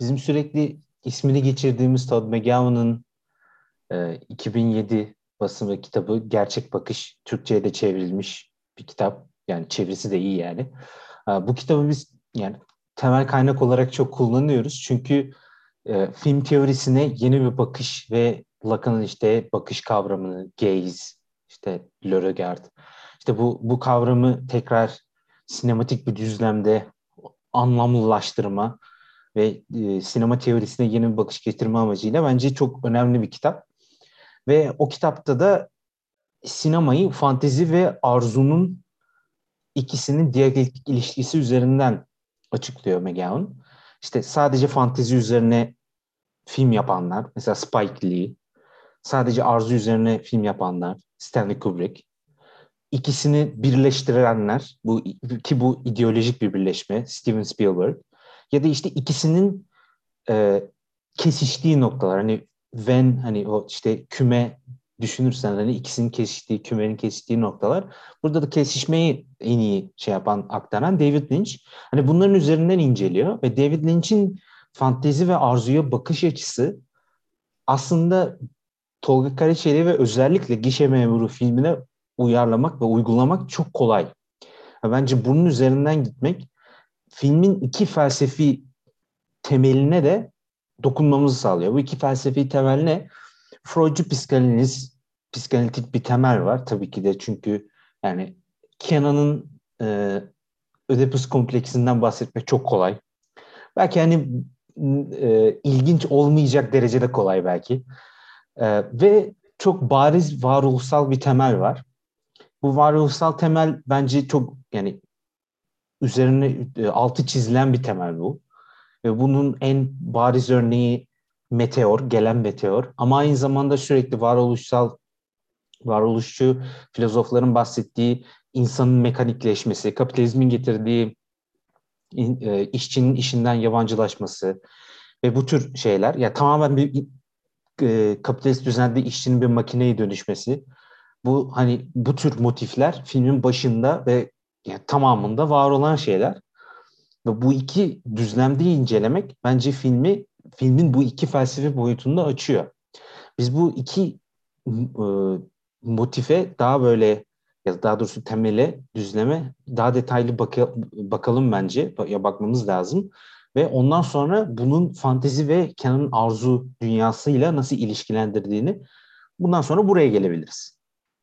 bizim sürekli ismini geçirdiğimiz Todd McGowan'ın e, 2007 basımı kitabı Gerçek Bakış Türkçe'ye de çevrilmiş bir kitap. Yani çevirisi de iyi yani. E, bu kitabı biz yani temel kaynak olarak çok kullanıyoruz. Çünkü e, film teorisine yeni bir bakış ve Lacan'ın işte bakış kavramını, gaze, işte le işte bu, bu kavramı tekrar sinematik bir düzlemde anlamlılaştırma ve e, sinema teorisine yeni bir bakış getirme amacıyla bence çok önemli bir kitap. Ve o kitapta da sinemayı fantezi ve arzunun ikisinin diyalektik ilişkisi üzerinden açıklıyor McGowan. İşte sadece fantezi üzerine film yapanlar, mesela Spike Lee, sadece arzu üzerine film yapanlar, Stanley Kubrick, ikisini birleştirenler, bu ki bu ideolojik bir birleşme, Steven Spielberg, ya da işte ikisinin e, kesiştiği noktalar, hani Venn, hani o işte küme düşünürsen hani ikisinin kesiştiği, kümenin kesiştiği noktalar. Burada da kesişmeyi en iyi şey yapan, aktaran David Lynch. Hani bunların üzerinden inceliyor ve David Lynch'in fantezi ve arzuya bakış açısı aslında Tolga Karaçeli ve özellikle Gişe Memuru filmine uyarlamak ve uygulamak çok kolay. Bence bunun üzerinden gitmek filmin iki felsefi temeline de dokunmamızı sağlıyor. Bu iki felsefi temel ne? Freudcu psikanaliz, psikanalitik bir temel var tabii ki de çünkü yani Kenan'ın e, Ödipus kompleksinden bahsetmek çok kolay. Belki hani e, ilginç olmayacak derecede kolay belki. E, ve çok bariz varoluşsal bir temel var. Bu varoluşsal temel bence çok yani üzerine e, altı çizilen bir temel bu. Ve bunun en bariz örneği meteor, gelen meteor. Ama aynı zamanda sürekli varoluşsal, varoluşçu filozofların bahsettiği insanın mekanikleşmesi, kapitalizmin getirdiği e, işçinin işinden yabancılaşması ve bu tür şeyler. Ya yani tamamen bir e, kapitalist düzende işçinin bir makineye dönüşmesi. Bu hani bu tür motifler filmin başında ve yani tamamında var olan şeyler. Ve bu iki düzlemde incelemek bence filmi filmin bu iki felsefi boyutunu da açıyor. Biz bu iki e, motife daha böyle ya daha doğrusu temele, düzleme daha detaylı baka, bakalım bence. Ya bakmamız lazım. Ve ondan sonra bunun fantezi ve Kenan'ın arzu dünyasıyla nasıl ilişkilendirdiğini bundan sonra buraya gelebiliriz.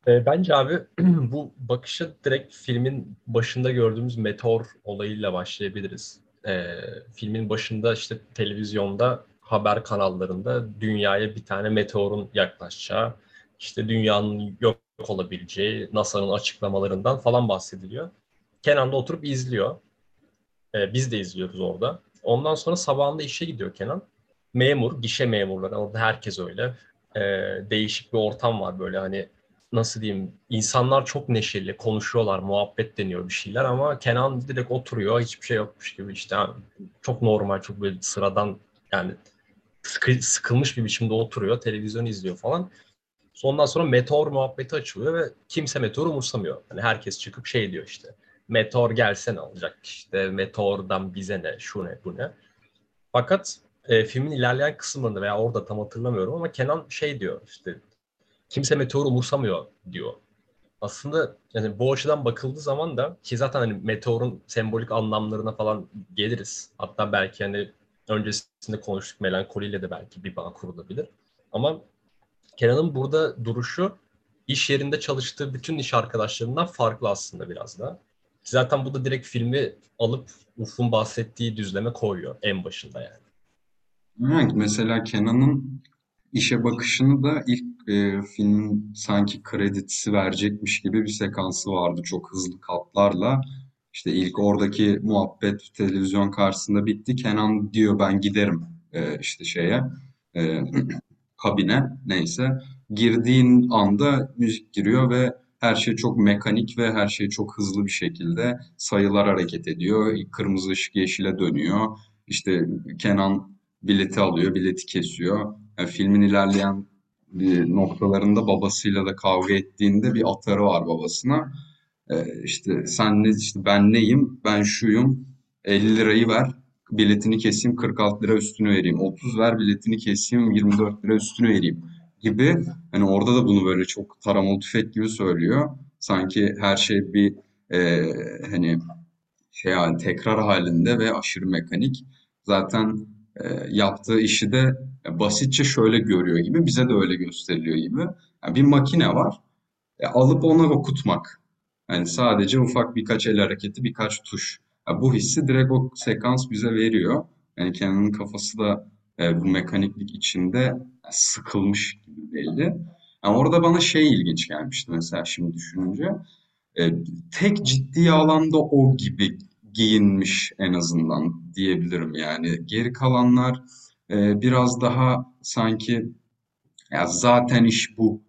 E, bence abi bu bakışı direkt filmin başında gördüğümüz meteor olayıyla başlayabiliriz. E, filmin başında işte televizyonda haber kanallarında dünyaya bir tane meteorun yaklaşacağı, işte dünyanın yok olabileceği, NASA'nın açıklamalarından falan bahsediliyor. Kenan da oturup izliyor. E, biz de izliyoruz orada. Ondan sonra sabahında işe gidiyor Kenan. Memur, gişe memurları, orada herkes öyle. E, değişik bir ortam var böyle hani nasıl diyeyim insanlar çok neşeli konuşuyorlar muhabbet deniyor bir şeyler ama Kenan direkt oturuyor hiçbir şey yokmuş gibi işte çok normal çok böyle sıradan yani sıkı, sıkılmış bir biçimde oturuyor televizyon izliyor falan. Ondan sonra meteor muhabbeti açılıyor ve kimse meteor umursamıyor. Hani herkes çıkıp şey diyor işte meteor gelse ne olacak işte meteordan bize ne şu ne bu ne. Fakat e, filmin ilerleyen kısımlarında veya orada tam hatırlamıyorum ama Kenan şey diyor işte kimse meteor umursamıyor diyor. Aslında yani bu açıdan bakıldığı zaman da ki zaten hani meteorun sembolik anlamlarına falan geliriz. Hatta belki hani öncesinde konuştuk melankoliyle de belki bir bağ kurulabilir. Ama Kenan'ın burada duruşu iş yerinde çalıştığı bütün iş arkadaşlarından farklı aslında biraz da. Zaten bu da direkt filmi alıp Uf'un bahsettiği düzleme koyuyor en başında yani. Evet, mesela Kenan'ın işe bakışını da ilk e, filmin sanki kredisi verecekmiş gibi bir sekansı vardı çok hızlı katlarla. İşte ilk oradaki muhabbet televizyon karşısında bitti. Kenan diyor ben giderim e, işte şeye e, kabine neyse. Girdiğin anda müzik giriyor ve her şey çok mekanik ve her şey çok hızlı bir şekilde sayılar hareket ediyor. Kırmızı ışık yeşile dönüyor. İşte Kenan bileti alıyor, bileti kesiyor. Yani filmin ilerleyen noktalarında babasıyla da kavga ettiğinde bir atarı var babasına. Ee, işte sen ne işte ben neyim ben şuyum 50 lirayı ver biletini keseyim 46 lira üstünü vereyim. 30 ver biletini keseyim 24 lira üstünü vereyim gibi. Hani orada da bunu böyle çok taramalı tüfek gibi söylüyor. Sanki her şey bir e, hani şey yani tekrar halinde ve aşırı mekanik. Zaten yaptığı işi de basitçe şöyle görüyor gibi, bize de öyle gösteriliyor gibi. Yani bir makine var, e, alıp ona okutmak. Yani sadece ufak birkaç el hareketi, birkaç tuş. Yani bu hissi direkt o sekans bize veriyor. Yani Kenan'ın kafası da e, bu mekaniklik içinde sıkılmış gibi belli. Yani orada bana şey ilginç gelmişti mesela şimdi düşününce. E, tek ciddi alanda o gibi giyinmiş en azından diyebilirim yani. Geri kalanlar e, biraz daha sanki ya zaten iş bu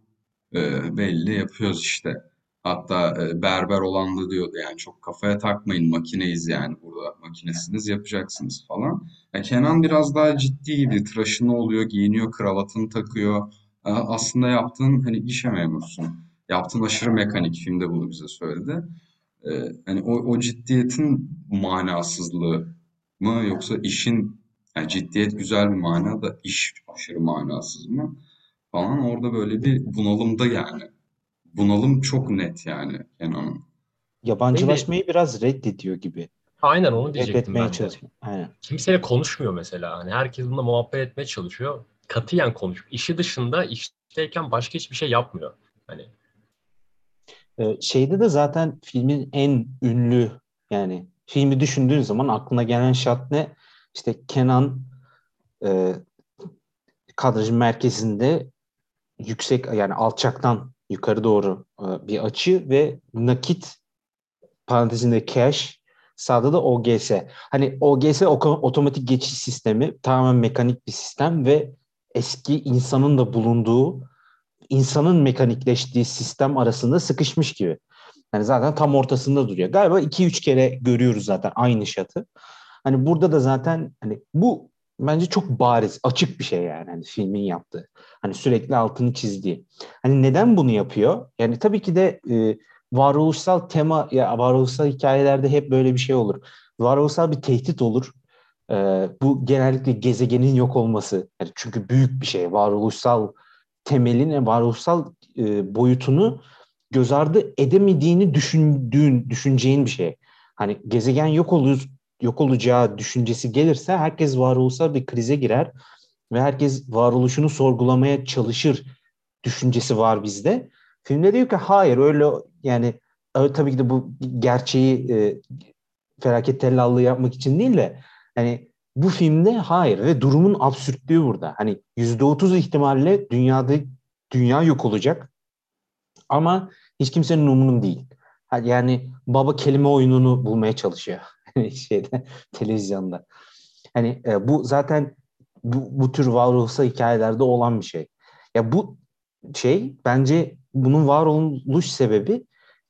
e, belli yapıyoruz işte. Hatta e, berber olan da diyordu yani çok kafaya takmayın makineyiz yani burada makinesiniz yapacaksınız falan. Ya Kenan biraz daha ciddi gibi tıraşını oluyor, giyiniyor, kravatını takıyor. Aslında yaptığın hani işe memursun. Yaptığın aşırı mekanik filmde bunu bize söyledi. Ee, hani o, o ciddiyetin manasızlığı mı yoksa işin yani ciddiyet güzel bir mana da iş aşırı manasız mı falan orada böyle bir bunalımda yani. Bunalım çok net yani Kenan'ın. Yabancılaşmayı biraz reddediyor gibi. Aynen onu diyecektim ben de. Aynen. Kimseyle konuşmuyor mesela. Hani herkes bununla muhabbet etmeye çalışıyor. Katiyen konuşuyor. İşi dışında işteyken başka hiçbir şey yapmıyor. Hani Ee, şeyde de zaten filmin en ünlü yani filmi düşündüğün zaman aklına gelen shot ne? İşte Kenan e, kadrajın merkezinde yüksek yani alçaktan yukarı doğru e, bir açı ve nakit parantezinde cash sağda da OGS. Hani OGS otomatik geçiş sistemi tamamen mekanik bir sistem ve eski insanın da bulunduğu insanın mekanikleştiği sistem arasında sıkışmış gibi. Yani zaten tam ortasında duruyor. Galiba 2-3 kere görüyoruz zaten aynı şatı. Hani burada da zaten hani bu bence çok bariz, açık bir şey yani hani filmin yaptığı. Hani sürekli altını çizdiği. Hani neden bunu yapıyor? Yani tabii ki de e, varoluşsal tema ya varoluşsal hikayelerde hep böyle bir şey olur. Varoluşsal bir tehdit olur. E, bu genellikle gezegenin yok olması. Yani çünkü büyük bir şey. Varoluşsal temelin, varoluşsal e, boyutunu göz ardı edemediğini düşündüğün, düşüneceğin bir şey. Hani gezegen yok olur, yok olacağı düşüncesi gelirse herkes varoluşsal bir krize girer ve herkes varoluşunu sorgulamaya çalışır düşüncesi var bizde. Filmde diyor ki hayır öyle yani ö- tabii ki de bu gerçeği e, felaket tellallığı yapmak için değil de hani bu filmde hayır ve durumun absürtlüğü burada. Hani yüzde otuz ihtimalle dünyada dünya yok olacak ama hiç kimsenin umurunda değil. Yani baba kelime oyununu bulmaya çalışıyor şeyde televizyonda. Hani e, bu zaten bu, bu tür varoluşsal hikayelerde olan bir şey. Ya bu şey bence bunun var oluş sebebi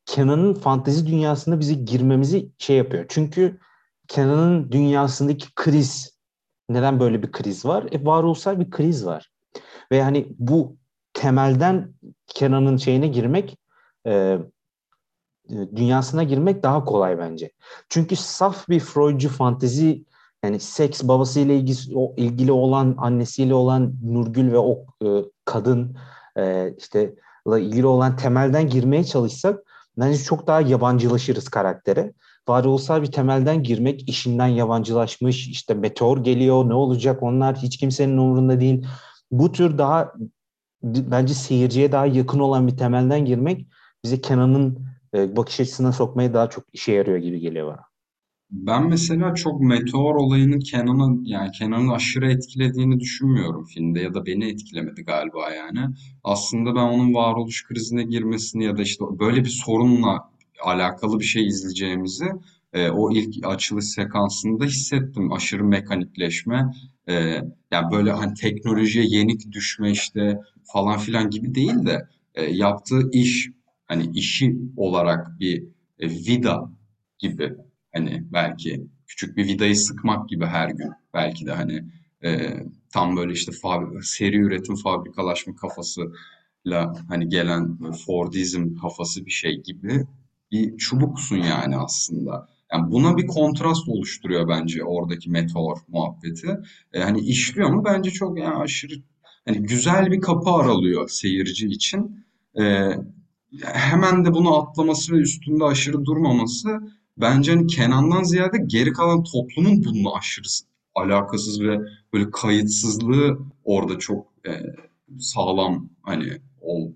Kenan'ın fantezi dünyasına bize girmemizi şey yapıyor. Çünkü Kenan'ın dünyasındaki kriz neden böyle bir kriz var? E varoluşsal bir kriz var. Ve hani bu temelden Kenan'ın şeyine girmek e, e, dünyasına girmek daha kolay bence. Çünkü saf bir Freudcu fantezi yani seks babasıyla ilgisi, o, ilgili olan annesiyle olan Nurgül ve o e, kadın e, işte ilgili olan temelden girmeye çalışsak bence çok daha yabancılaşırız karaktere. Varoluşsal bir temelden girmek işinden yabancılaşmış işte meteor geliyor ne olacak onlar hiç kimsenin umurunda değil. Bu tür daha bence seyirciye daha yakın olan bir temelden girmek bize Kenan'ın e, bakış açısına sokmaya daha çok işe yarıyor gibi geliyor bana. Ben mesela çok meteor olayının Kenan'ı yani Kenan'ı aşırı etkilediğini düşünmüyorum filmde ya da beni etkilemedi galiba yani. Aslında ben onun varoluş krizine girmesini ya da işte böyle bir sorunla alakalı bir şey izleyeceğimizi e, o ilk açılış sekansında hissettim. Aşırı mekanikleşme, e, yani böyle hani teknolojiye yenik düşme işte falan filan gibi değil de e, yaptığı iş hani işi olarak bir e, vida gibi Hani belki küçük bir vidayı sıkmak gibi her gün. Belki de hani e, tam böyle işte fabri- seri üretim fabrikalaşma kafasıyla hani gelen Fordizm kafası bir şey gibi bir çubuksun yani aslında. Yani buna bir kontrast oluşturuyor bence oradaki meteor muhabbeti. E, hani işliyor mu? Bence çok yani aşırı hani güzel bir kapı aralıyor seyirci için. E, hemen de bunu atlaması ve üstünde aşırı durmaması bence hani Kenan'dan ziyade geri kalan toplumun bununla aşırı alakasız ve böyle kayıtsızlığı orada çok e, sağlam hani ol,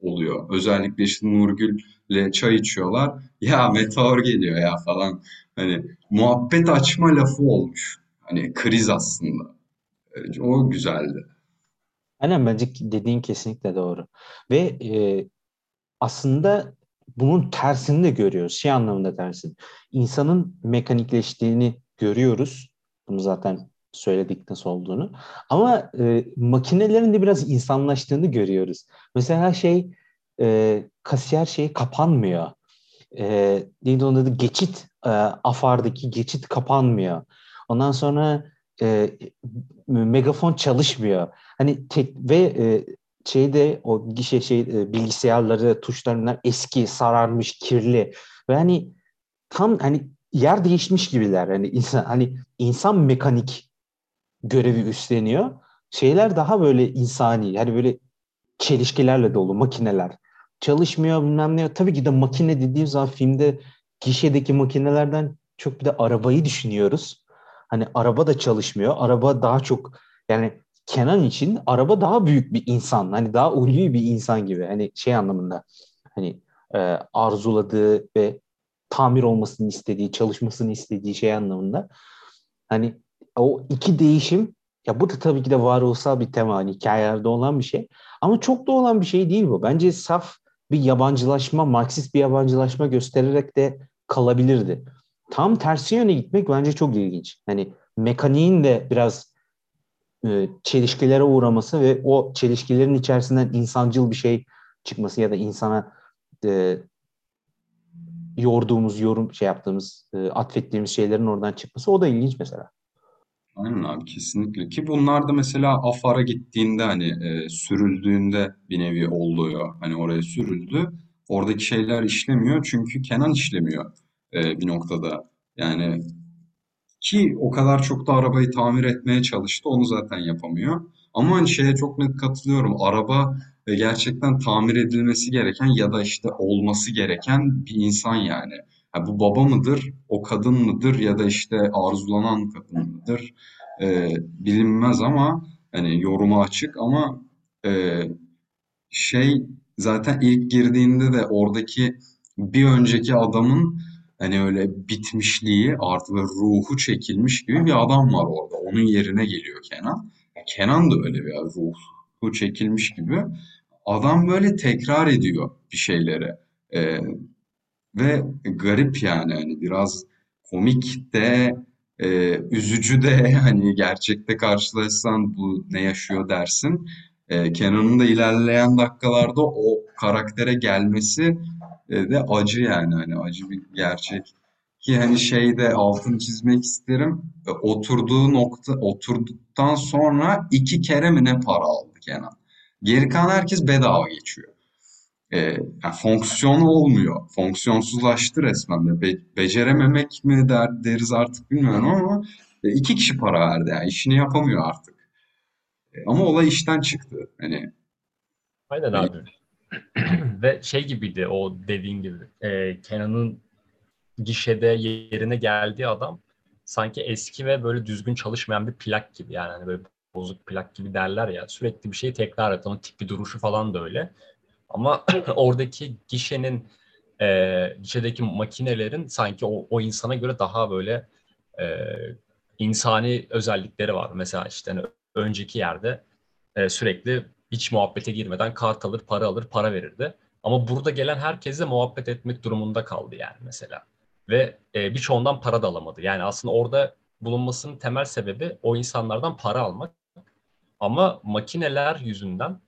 oluyor. Özellikle işte Nurgül'le çay içiyorlar. Ya meteor geliyor ya falan. Hani muhabbet açma lafı olmuş. Hani kriz aslında. O güzeldi. Aynen bence dediğin kesinlikle doğru. Ve e, aslında bunun tersini de görüyoruz. Şey anlamında tersini. İnsanın mekanikleştiğini görüyoruz. Bunu zaten söyledik nasıl olduğunu. Ama e, makinelerin de biraz insanlaştığını görüyoruz. Mesela şey e, kasiyer şeyi kapanmıyor. E, neydi onun adı? Geçit e, afardaki geçit kapanmıyor. Ondan sonra e, megafon çalışmıyor. Hani tek ve e, şeyde o gişe şey e, bilgisayarları tuşlarından eski, sararmış, kirli ve hani tam hani yer değişmiş gibiler. Hani insan hani insan mekanik görevi üstleniyor. Şeyler daha böyle insani. Hani böyle çelişkilerle dolu makineler. Çalışmıyor bilmem ne. Tabii ki de makine dediğim zaman filmde gişedeki makinelerden çok bir de arabayı düşünüyoruz. Hani araba da çalışmıyor. Araba daha çok yani Kenan için araba daha büyük bir insan. Hani daha ulvi bir insan gibi. Hani şey anlamında hani e, arzuladığı ve tamir olmasını istediği, çalışmasını istediği şey anlamında. Hani o iki değişim ya bu da tabii ki de varoluşsal bir tema. Hani hikayelerde olan bir şey. Ama çok da olan bir şey değil bu. Bence saf bir yabancılaşma, Marksist bir yabancılaşma göstererek de kalabilirdi. Tam tersi yöne gitmek bence çok ilginç. Hani mekaniğin de biraz e, çelişkilere uğraması ve o çelişkilerin içerisinden insancıl bir şey çıkması ya da insana e, yorduğumuz, yorum şey yaptığımız, e, atfettiğimiz şeylerin oradan çıkması o da ilginç mesela. Aynen abi kesinlikle ki bunlar da mesela Afar'a gittiğinde hani e, sürüldüğünde bir nevi oluyor. Hani oraya sürüldü. Oradaki şeyler işlemiyor çünkü Kenan işlemiyor e, bir noktada. Yani ki o kadar çok da arabayı tamir etmeye çalıştı onu zaten yapamıyor. Ama hani şeye çok net katılıyorum. Araba e, gerçekten tamir edilmesi gereken ya da işte olması gereken bir insan yani. Ha, bu baba mıdır, o kadın mıdır ya da işte arzulanan kadın mıdır e, bilinmez ama hani yoruma açık ama e, şey zaten ilk girdiğinde de oradaki bir önceki adamın hani öyle bitmişliği artı ruhu çekilmiş gibi bir adam var orada. Onun yerine geliyor Kenan. Kenan da öyle bir ruhu çekilmiş gibi. Adam böyle tekrar ediyor bir şeyleri. Ee, ve garip yani hani biraz komik de e, üzücü de hani gerçekte karşılaşsan bu ne yaşıyor dersin. E, Kenan'ın da ilerleyen dakikalarda o karaktere gelmesi e, de acı yani hani acı bir gerçek. Ki hani şeyde altını çizmek isterim. E, oturduğu nokta oturduktan sonra iki kere mi ne para aldı Kenan. Geri kalan herkes bedava geçiyor e, yani fonksiyonu olmuyor. Fonksiyonsuzlaştı resmen. Be becerememek mi der, deriz artık bilmiyorum ama e, iki kişi para verdi. Yani işini yapamıyor artık. E, ama olay işten çıktı. Hani Aynen abi. Ve şey gibiydi o dediğin gibi. E, Kenan'ın gişede yerine geldiği adam sanki eski ve böyle düzgün çalışmayan bir plak gibi. Yani hani böyle bozuk plak gibi derler ya. Sürekli bir şeyi tekrar eden o tipi duruşu falan da öyle. Ama oradaki gişenin e, gişedeki makinelerin sanki o, o insana göre daha böyle e, insani özellikleri var. Mesela işte hani önceki yerde e, sürekli hiç muhabbete girmeden kart alır, para alır, para verirdi. Ama burada gelen herkesle muhabbet etmek durumunda kaldı yani mesela. Ve e, birçoğundan para da alamadı. Yani aslında orada bulunmasının temel sebebi o insanlardan para almak. Ama makineler yüzünden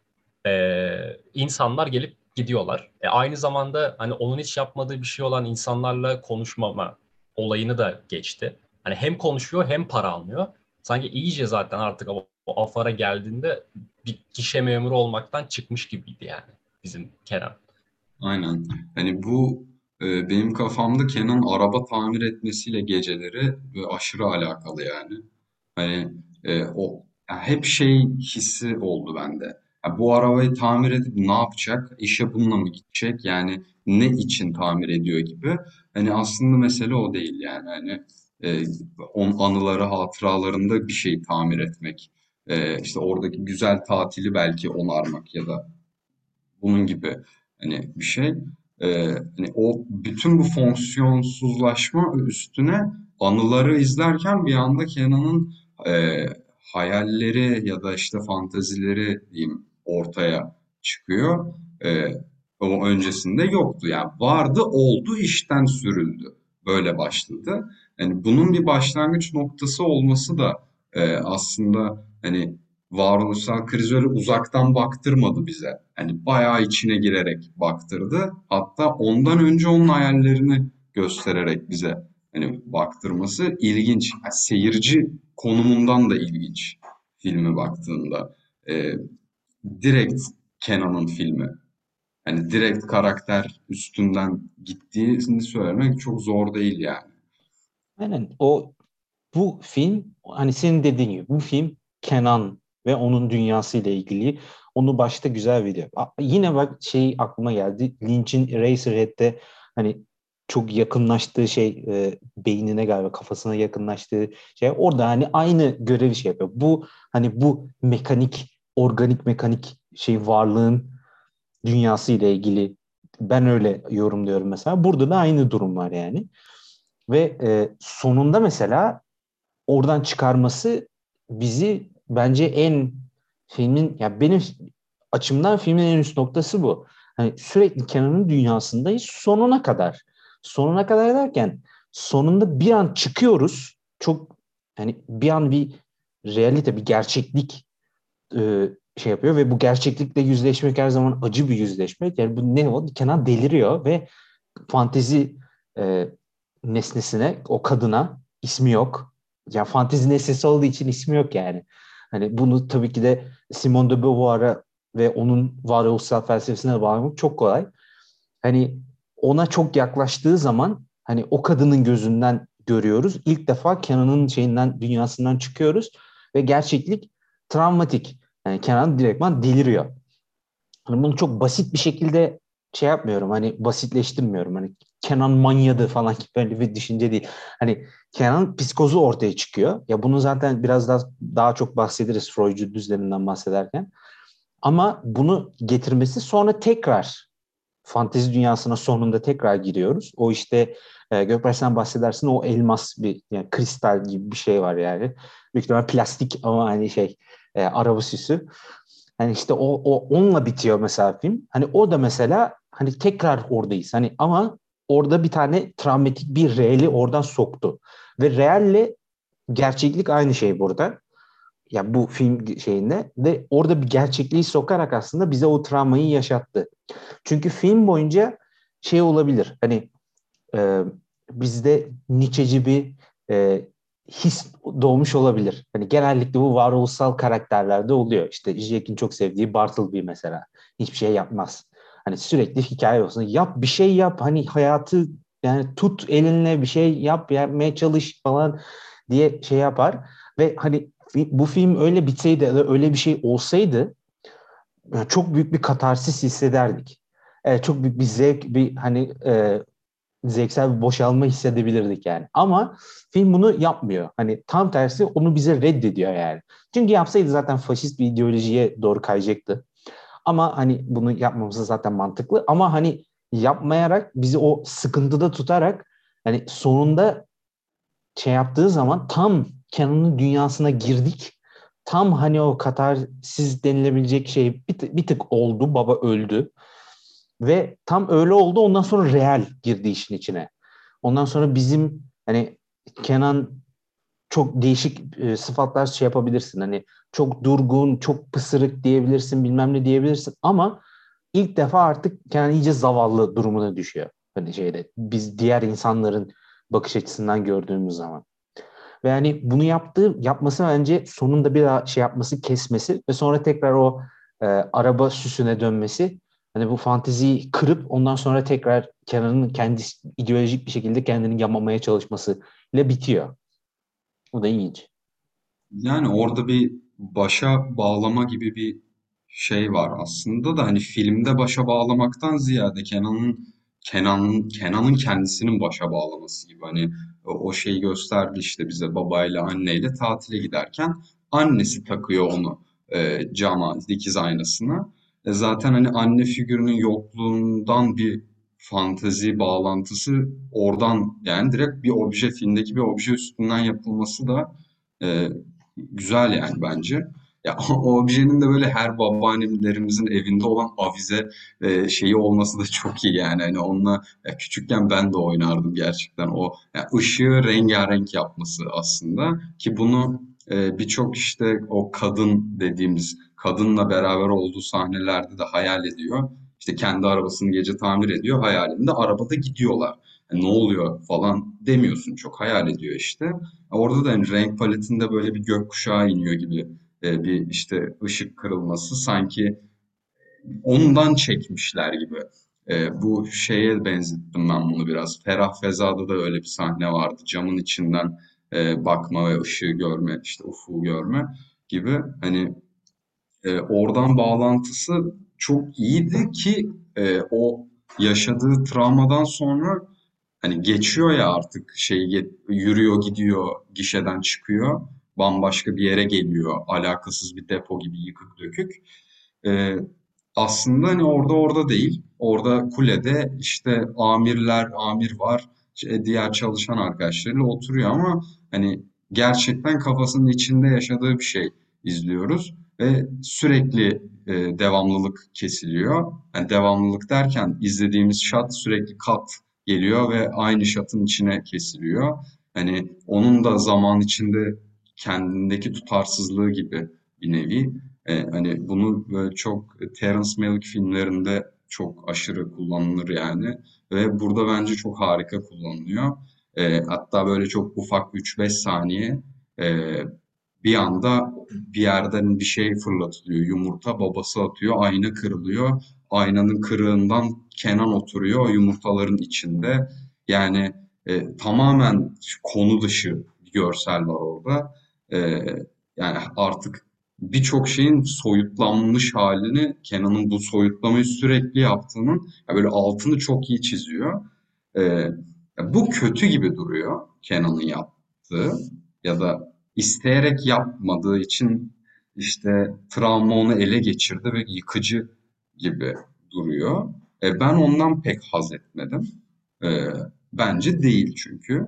e, insanlar gelip gidiyorlar. E, aynı zamanda hani onun hiç yapmadığı bir şey olan insanlarla konuşmama olayını da geçti. Hani hem konuşuyor hem para almıyor. Sanki iyice zaten artık o, o afara geldiğinde bir kişi memuru olmaktan çıkmış gibiydi yani bizim Kenan. Aynen. Hani bu e, benim kafamda Kenan araba tamir etmesiyle geceleri e, aşırı alakalı yani. Hani e, o yani hep şey hissi oldu bende. Ya bu arabayı tamir edip ne yapacak? İşe bununla mı gidecek? Yani ne için tamir ediyor gibi. Hani aslında mesele o değil yani. Hani e, on anıları, hatıralarında bir şey tamir etmek. E, işte oradaki güzel tatili belki onarmak ya da bunun gibi hani bir şey. E, hani o bütün bu fonksiyonsuzlaşma üstüne anıları izlerken bir anda Kenan'ın e, hayalleri ya da işte fantazileri diyeyim ortaya çıkıyor. E, o öncesinde yoktu. Yani vardı, oldu, işten sürüldü. Böyle başladı. Yani bunun bir başlangıç noktası olması da e, aslında hani varoluşsal kriz öyle uzaktan baktırmadı bize. Hani bayağı içine girerek baktırdı. Hatta ondan önce onun hayallerini göstererek bize hani baktırması ilginç. Yani seyirci konumundan da ilginç filmi baktığında. E, direkt Kenan'ın filmi. Hani direkt karakter üstünden gittiğini söylemek çok zor değil yani. Aynen o bu film hani senin dediğin gibi bu film Kenan ve onun dünyası ile ilgili onu başta güzel video. Yine bak şey aklıma geldi. Lynch'in Eraserhead'de hani çok yakınlaştığı şey e, beynine galiba kafasına yakınlaştığı şey orada hani aynı görevi şey yapıyor. Bu hani bu mekanik organik mekanik şey varlığın dünyası ile ilgili ben öyle yorumluyorum mesela. Burada da aynı durum var yani. Ve e, sonunda mesela oradan çıkarması bizi bence en filmin ya benim açımdan filmin en üst noktası bu. Hani sürekli Kenan'ın dünyasındayız sonuna kadar. Sonuna kadar derken sonunda bir an çıkıyoruz. Çok hani bir an bir realite, bir gerçeklik e, şey yapıyor ve bu gerçeklikle yüzleşmek her zaman acı bir yüzleşmek. Yani bu ne o? Kenan deliriyor ve fantezi e, nesnesine, o kadına ismi yok. Yani fantezi nesnesi olduğu için ismi yok yani. Hani bunu tabii ki de Simone de Beauvoir'a ve onun varoluşsal felsefesine bağlamak çok kolay. Hani ona çok yaklaştığı zaman hani o kadının gözünden görüyoruz. İlk defa Kenan'ın şeyinden dünyasından çıkıyoruz ve gerçeklik travmatik. Yani Kenan direktman deliriyor. Hani bunu çok basit bir şekilde şey yapmıyorum hani basitleştirmiyorum. Hani Kenan manyadı falan gibi böyle bir düşünce değil. Hani Kenan psikozu ortaya çıkıyor. Ya bunu zaten biraz daha daha çok bahsederiz Freudcu düzleminden bahsederken. Ama bunu getirmesi sonra tekrar fantezi dünyasına sonunda tekrar giriyoruz. O işte e, Gökberk bahsedersin o elmas bir yani kristal gibi bir şey var yani. Büyük ihtimalle plastik ama hani şey e, araba süsü. Hani işte o, o onunla bitiyor mesela film. Hani o da mesela hani tekrar oradayız. Hani ama orada bir tane travmatik bir reali oradan soktu. Ve realle gerçeklik aynı şey burada. Ya bu film şeyinde ve orada bir gerçekliği sokarak aslında bize o travmayı yaşattı. Çünkü film boyunca şey olabilir. Hani e, bizde Nietzsche'ci bir e, his doğmuş olabilir. Hani genellikle bu varoluşsal karakterlerde oluyor. İşte Jack'in çok sevdiği Bartleby mesela. Hiçbir şey yapmaz. Hani sürekli hikaye olsun. Yap bir şey yap. Hani hayatı yani tut elinle bir şey yap yapmaya çalış falan diye şey yapar. Ve hani bu film öyle bitseydi öyle bir şey olsaydı çok büyük bir katarsis hissederdik. Evet, çok büyük bir zevk, bir hani e, zevksel bir boşalma hissedebilirdik yani. Ama film bunu yapmıyor. Hani tam tersi onu bize reddediyor yani. Çünkü yapsaydı zaten faşist bir ideolojiye doğru kayacaktı. Ama hani bunu yapmamız zaten mantıklı. Ama hani yapmayarak bizi o sıkıntıda tutarak hani sonunda şey yaptığı zaman tam Kenan'ın dünyasına girdik. Tam hani o katarsiz denilebilecek şey bir, bir tık oldu. Baba öldü. Ve tam öyle oldu. Ondan sonra real girdi işin içine. Ondan sonra bizim hani Kenan çok değişik e, sıfatlar şey yapabilirsin. Hani çok durgun, çok pısırık diyebilirsin, bilmem ne diyebilirsin ama ilk defa artık Kenan iyice zavallı durumuna düşüyor. Hani şeyde biz diğer insanların bakış açısından gördüğümüz zaman. Ve yani bunu yaptığı, yapması bence sonunda bir daha şey yapması, kesmesi ve sonra tekrar o e, araba süsüne dönmesi hani bu fanteziyi kırıp ondan sonra tekrar Kenan'ın kendi ideolojik bir şekilde kendini yamamaya çalışması ile bitiyor. O da ilginç. Yani orada bir başa bağlama gibi bir şey var aslında da hani filmde başa bağlamaktan ziyade Kenan'ın Kenan'ın Kenan'ın kendisinin başa bağlaması gibi hani o şeyi gösterdi işte bize babayla anneyle tatile giderken annesi takıyor onu e, cama dikiz aynasına. E, zaten hani anne figürünün yokluğundan bir fantezi bağlantısı oradan yani direkt bir obje filmdeki bir obje üstünden yapılması da e, güzel yani bence. Ya o objenin de böyle her babaannelerimizin evinde olan avize e, şeyi olması da çok iyi yani. Hani onunla ya küçükken ben de oynardım gerçekten. O ya ışığı rengarenk yapması aslında ki bunu e, birçok işte o kadın dediğimiz kadınla beraber olduğu sahnelerde de hayal ediyor. İşte kendi arabasını gece tamir ediyor hayalinde arabada gidiyorlar. Yani ne oluyor falan demiyorsun çok hayal ediyor işte. Orada da yani renk paletinde böyle bir gökkuşağı iniyor gibi e, bir işte ışık kırılması sanki ondan çekmişler gibi. E, bu şeye benzettim ben bunu biraz. Ferah Feza'da da öyle bir sahne vardı. Camın içinden e, bakma ve ışığı görme, işte ufuğu görme gibi. Hani e, oradan bağlantısı çok iyiydi ki e, o yaşadığı travmadan sonra hani geçiyor ya artık şey yürüyor gidiyor gişeden çıkıyor bambaşka bir yere geliyor alakasız bir depo gibi yıkık dökük. E, aslında hani orada orada değil. Orada kulede işte amirler, amir var. Diğer çalışan arkadaşlarıyla oturuyor ama hani gerçekten kafasının içinde yaşadığı bir şey izliyoruz ve sürekli e, devamlılık kesiliyor. Yani devamlılık derken izlediğimiz şat sürekli kat geliyor ve aynı şatın içine kesiliyor. Hani onun da zaman içinde kendindeki tutarsızlığı gibi bir nevi. E, hani bunu çok Terence Malick filmlerinde çok aşırı kullanılır yani. Ve burada bence çok harika kullanılıyor. E, hatta böyle çok ufak 3-5 saniye e, bir anda bir yerden bir şey fırlatılıyor. Yumurta babası atıyor, ayna kırılıyor. Aynanın kırığından Kenan oturuyor yumurtaların içinde. Yani e, tamamen konu dışı bir görsel var orada. E, yani artık birçok şeyin soyutlanmış halini Kenan'ın bu soyutlamayı sürekli yaptığının ya böyle altını çok iyi çiziyor. E, bu kötü gibi duruyor Kenan'ın yaptığı ya da isteyerek yapmadığı için işte travma onu ele geçirdi ve yıkıcı gibi duruyor. E, ben ondan pek haz etmedim. E, bence değil çünkü.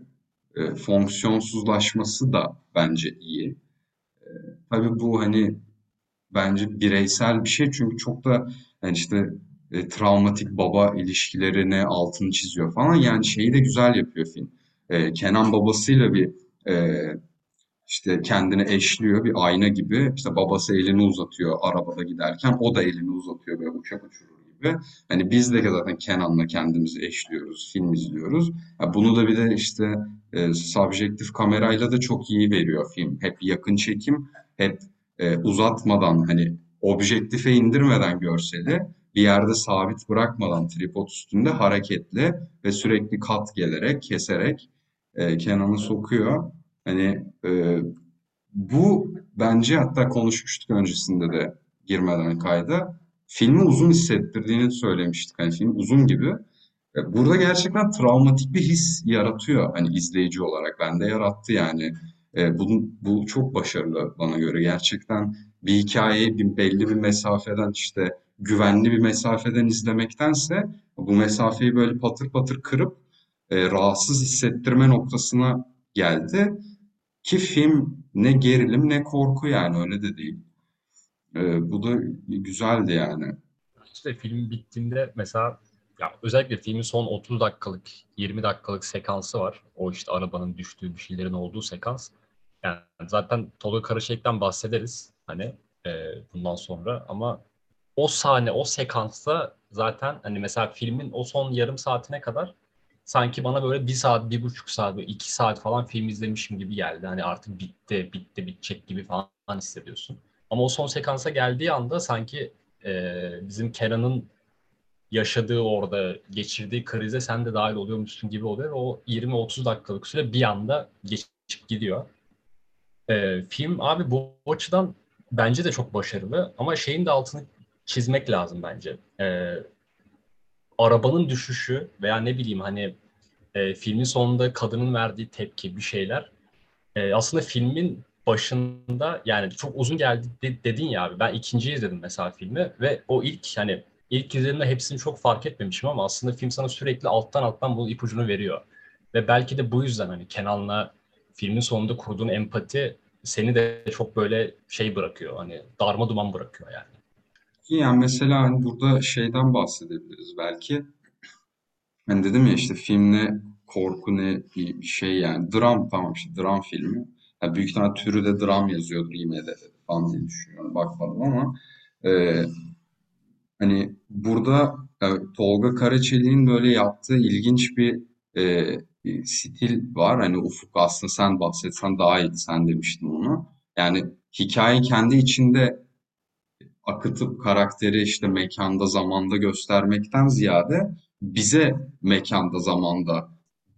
E, fonksiyonsuzlaşması da bence iyi. E, tabii bu hani bence bireysel bir şey çünkü çok da yani işte e, travmatik baba ilişkilerine altını çiziyor falan. Yani şeyi de güzel yapıyor film. E, Kenan babasıyla bir e, işte kendini eşliyor bir ayna gibi. İşte babası elini uzatıyor arabada giderken o da elini uzatıyor böyle uçak uçurur gibi. Hani biz de zaten Kenan'la kendimizi eşliyoruz, film izliyoruz. Ya bunu da bir de işte e, subjektif kamerayla da çok iyi veriyor film. Hep yakın çekim, hep e, uzatmadan hani objektife indirmeden görseli bir yerde sabit bırakmadan tripod üstünde hareketli ve sürekli kat gelerek, keserek e, Kenan'ı sokuyor. Hani e, bu bence hatta konuşmuştuk öncesinde de girmeden kayda. Filmi uzun hissettirdiğini söylemiştik. Hani film uzun gibi. E, burada gerçekten travmatik bir his yaratıyor hani izleyici olarak. Bende yarattı yani. E, bu, bu çok başarılı bana göre. Gerçekten bir hikayeyi bir, belli bir mesafeden işte güvenli bir mesafeden izlemektense bu mesafeyi böyle patır patır kırıp e, rahatsız hissettirme noktasına geldi. Ki film ne gerilim ne korku yani öyle de değil. Ee, bu da güzeldi yani. İşte film bittiğinde mesela ya özellikle filmin son 30 dakikalık 20 dakikalık sekansı var. O işte arabanın düştüğü bir şeylerin olduğu sekans. Yani zaten Tolga Karaşek'ten bahsederiz hani e, bundan sonra ama o sahne, o sekansta zaten hani mesela filmin o son yarım saatine kadar sanki bana böyle bir saat, bir buçuk saat, böyle iki saat falan film izlemişim gibi geldi. Hani artık bitti, bitti, bitecek gibi falan hissediyorsun. Ama o son sekansa geldiği anda sanki e, bizim Kenan'ın yaşadığı orada geçirdiği krize sen de dahil oluyormuşsun gibi oluyor o 20-30 dakikalık süre bir anda geçip gidiyor. Ee, film abi bu açıdan bence de çok başarılı ama şeyin de altını çizmek lazım bence. Ee, arabanın düşüşü veya ne bileyim hani e, filmin sonunda kadının verdiği tepki bir şeyler e, aslında filmin başında yani çok uzun geldi de, dedin ya abi ben ikinci izledim mesela filmi ve o ilk hani ilk izlediğimde hepsini çok fark etmemişim ama aslında film sana sürekli alttan alttan bu ipucunu veriyor. Ve belki de bu yüzden hani Kenan'la filmin sonunda kurduğun empati seni de çok böyle şey bırakıyor. Hani darma duman bırakıyor yani. Yani mesela hani burada şeyden bahsedebiliriz belki. Hani dedim ya işte film ne korku ne bir şey yani. Dram tamam işte dram filmi. Yani büyük ihtimal türü de dram yazıyordur IMDb'de falan diye düşünüyorum. Bakmadım ama e, hani burada e, Tolga Karaçelik'in böyle yaptığı ilginç bir, e, bir stil var. Hani Ufuk aslında sen bahsetsen daha iyi sen demiştin onu. Yani hikaye kendi içinde akıtıp karakteri işte mekanda zamanda göstermekten ziyade bize mekanda zamanda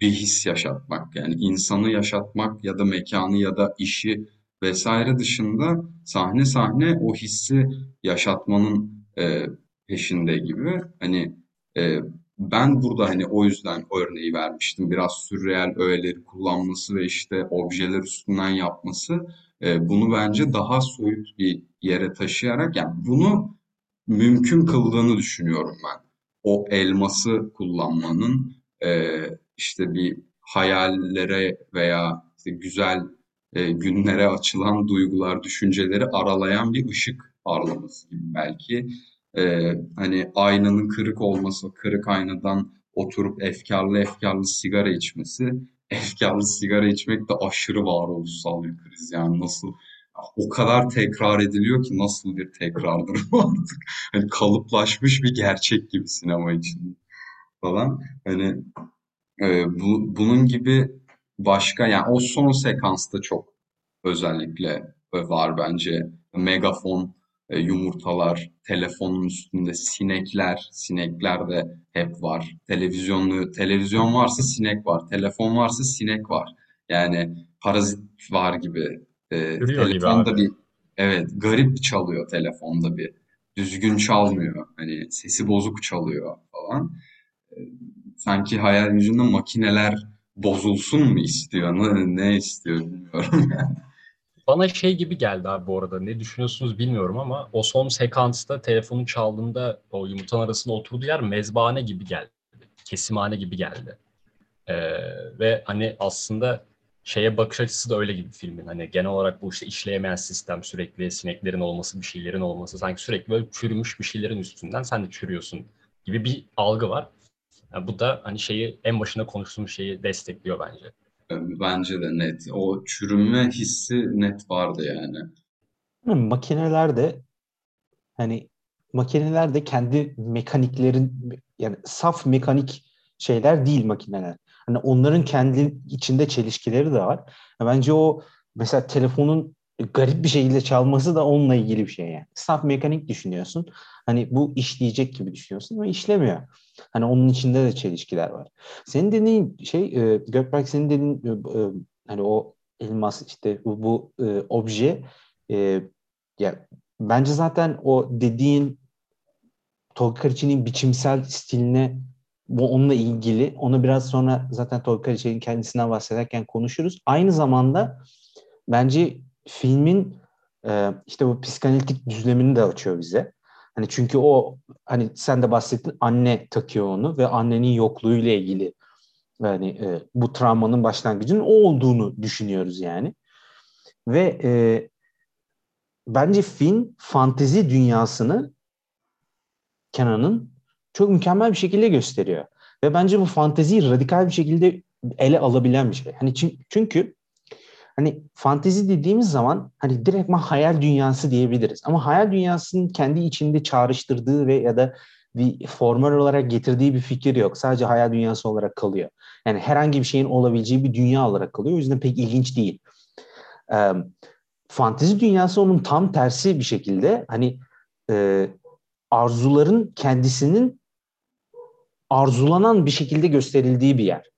bir his yaşatmak. Yani insanı yaşatmak ya da mekanı ya da işi vesaire dışında sahne sahne o hissi yaşatmanın e, peşinde gibi. Hani e, ben burada hani o yüzden o örneği vermiştim biraz sürreel öğeleri kullanması ve işte objeler üstünden yapması e, bunu bence daha soyut bir yere taşıyarak yani bunu mümkün kıldığını düşünüyorum ben. O elması kullanmanın e, işte bir hayallere veya işte güzel e, günlere açılan duygular, düşünceleri aralayan bir ışık parlaması gibi belki. E, hani aynanın kırık olması, kırık aynadan oturup efkarlı efkarlı sigara içmesi, efkarlı sigara içmek de aşırı varoluşsal bir kriz. Yani nasıl o kadar tekrar ediliyor ki nasıl bir tekrardır artık. Hani kalıplaşmış bir gerçek gibi sinema için falan. Hani e, bu, bunun gibi başka yani o son sekansta çok özellikle var bence. Megafon, e, yumurtalar, telefonun üstünde sinekler, sinekler de hep var. Televizyonlu, televizyon varsa sinek var, telefon varsa sinek var. Yani parazit var gibi. E, gibi telefonda abi. bir evet garip çalıyor telefonda bir. Düzgün çalmıyor. Hani sesi bozuk çalıyor falan. E, sanki hayal gücünde makineler bozulsun mu istiyor, ne, ne istiyor bilmiyorum yani. Bana şey gibi geldi abi bu arada. Ne düşünüyorsunuz bilmiyorum ama o son sekansta telefonun çaldığında o yumurtanın arasında oturduğu yer mezbahane gibi geldi. Kesimhane gibi geldi. Ee, ve hani aslında şeye bakış açısı da öyle gibi filmin. Hani genel olarak bu işte işleyemeyen sistem sürekli sineklerin olması, bir şeylerin olması sanki sürekli böyle çürümüş bir şeylerin üstünden sen de çürüyorsun gibi bir algı var. Yani bu da hani şeyi en başında konuştuğumuz şeyi destekliyor bence. Bence de net. O çürüme hissi net vardı yani. Makineler de hani makineler de kendi mekaniklerin yani saf mekanik şeyler değil makineler. Hani onların kendi içinde çelişkileri de var. Bence o mesela telefonun garip bir şekilde çalması da onunla ilgili bir şey yani. Saf mekanik düşünüyorsun. Hani bu işleyecek gibi düşünüyorsun ama işlemiyor. Hani onun içinde de çelişkiler var. Senin dediğin şey e, Gökberk senin dediğin e, e, hani o elmas işte bu, bu e, obje e, ya bence zaten o dediğin Tolga Karaçi'nin biçimsel stiline bu onunla ilgili. Onu biraz sonra zaten Tolga Karaçi'nin kendisinden bahsederken konuşuruz. Aynı zamanda bence filmin e, işte bu psikanalitik düzlemini de açıyor bize. Hani çünkü o hani sen de bahsettin anne takıyor onu ve annenin yokluğuyla ilgili yani e, bu travmanın başlangıcının o olduğunu düşünüyoruz yani. Ve e, bence film fantezi dünyasını Kenan'ın çok mükemmel bir şekilde gösteriyor. Ve bence bu fanteziyi radikal bir şekilde ele alabilen bir şey. Hani çünkü hani fantezi dediğimiz zaman hani direktman hayal dünyası diyebiliriz. Ama hayal dünyasının kendi içinde çağrıştırdığı ve ya da bir formal olarak getirdiği bir fikir yok. Sadece hayal dünyası olarak kalıyor. Yani herhangi bir şeyin olabileceği bir dünya olarak kalıyor. O yüzden pek ilginç değil. Ee, fantezi dünyası onun tam tersi bir şekilde hani e, arzuların kendisinin arzulanan bir şekilde gösterildiği bir yer.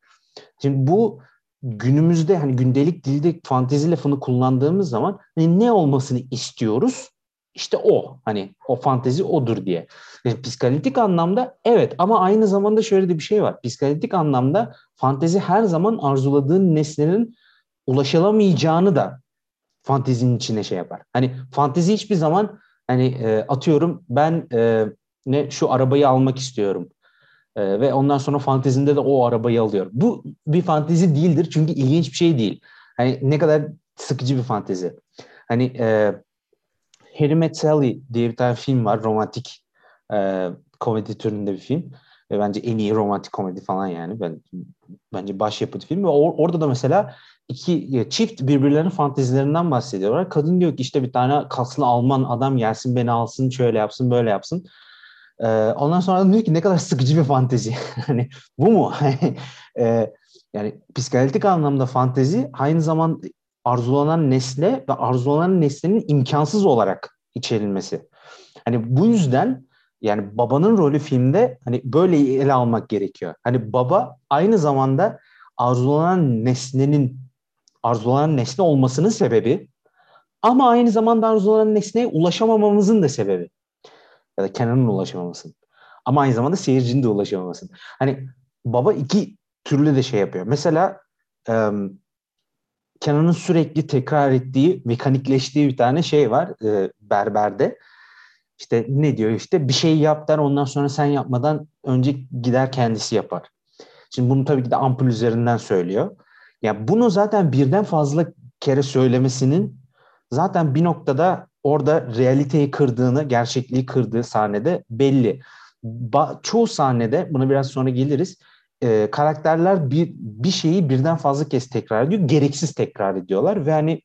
Şimdi bu günümüzde hani gündelik dilde fantezi lafını kullandığımız zaman hani ne olmasını istiyoruz? İşte o hani o fantezi odur diye. Yani psikanalitik anlamda evet ama aynı zamanda şöyle de bir şey var. Psikanalitik anlamda fantezi her zaman arzuladığın nesnenin ulaşılamayacağını da fantezinin içine şey yapar. Hani fantezi hiçbir zaman hani e, atıyorum ben e, ne şu arabayı almak istiyorum. E, ve ondan sonra fantezinde de o arabayı alıyor. Bu bir fantezi değildir çünkü ilginç bir şey değil. Hani ne kadar sıkıcı bir fantezi. Hani e, Harry Met Sally diye bir tane film var. Romantik e, komedi türünde bir film. Ve bence en iyi romantik komedi falan yani. Ben bence başyapıt film. Ve or, orada da mesela iki çift birbirlerinin fantezilerinden bahsediyorlar. Kadın diyor ki işte bir tane kaslı Alman adam gelsin beni alsın şöyle yapsın böyle yapsın. Ee, ondan sonra diyor ki ne kadar sıkıcı bir fantezi. hani bu mu? ee, yani psikanalitik anlamda fantezi aynı zamanda arzulanan nesne ve arzulanan nesnenin imkansız olarak içerilmesi. Hani bu yüzden yani babanın rolü filmde hani böyle ele almak gerekiyor. Hani baba aynı zamanda arzulanan nesnenin arzulanan nesne olmasının sebebi ama aynı zamanda arzulanan nesneye ulaşamamamızın da sebebi. Ya da Kenan'ın ulaşamamasın. Ama aynı zamanda seyircinin de ulaşamamasın. Hani baba iki türlü de şey yapıyor. Mesela um, Kenan'ın sürekli tekrar ettiği, mekanikleştiği bir tane şey var e, berberde. İşte ne diyor işte bir şey yap der ondan sonra sen yapmadan önce gider kendisi yapar. Şimdi bunu tabii ki de ampul üzerinden söylüyor. Yani bunu zaten birden fazla kere söylemesinin zaten bir noktada orada realiteyi kırdığını, gerçekliği kırdığı sahnede belli. Ba- çoğu sahnede, buna biraz sonra geliriz, e, karakterler bir, bir şeyi birden fazla kez tekrar ediyor. Gereksiz tekrar ediyorlar ve hani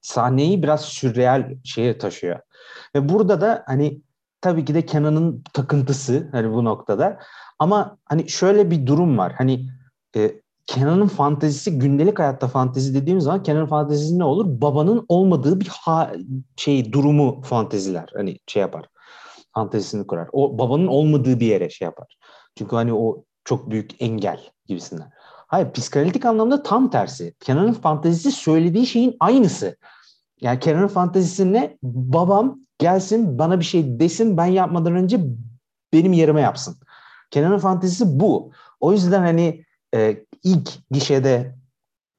sahneyi biraz sürreal şeye taşıyor. Ve burada da hani tabii ki de Kenan'ın takıntısı hani bu noktada. Ama hani şöyle bir durum var. Hani e, Kenan'ın fantezisi gündelik hayatta fantezi dediğimiz zaman Kenan'ın fantezisi ne olur? Babanın olmadığı bir ha, şey durumu fanteziler. Hani şey yapar. Fantezisini kurar. O babanın olmadığı bir yere şey yapar. Çünkü hani o çok büyük engel gibisinden. Hayır psikanalitik anlamda tam tersi. Kenan'ın fantezisi söylediği şeyin aynısı. Yani Kenan'ın fantezisi ne? Babam gelsin bana bir şey desin ben yapmadan önce benim yerime yapsın. Kenan'ın fantezisi bu. O yüzden hani e, ilk gişede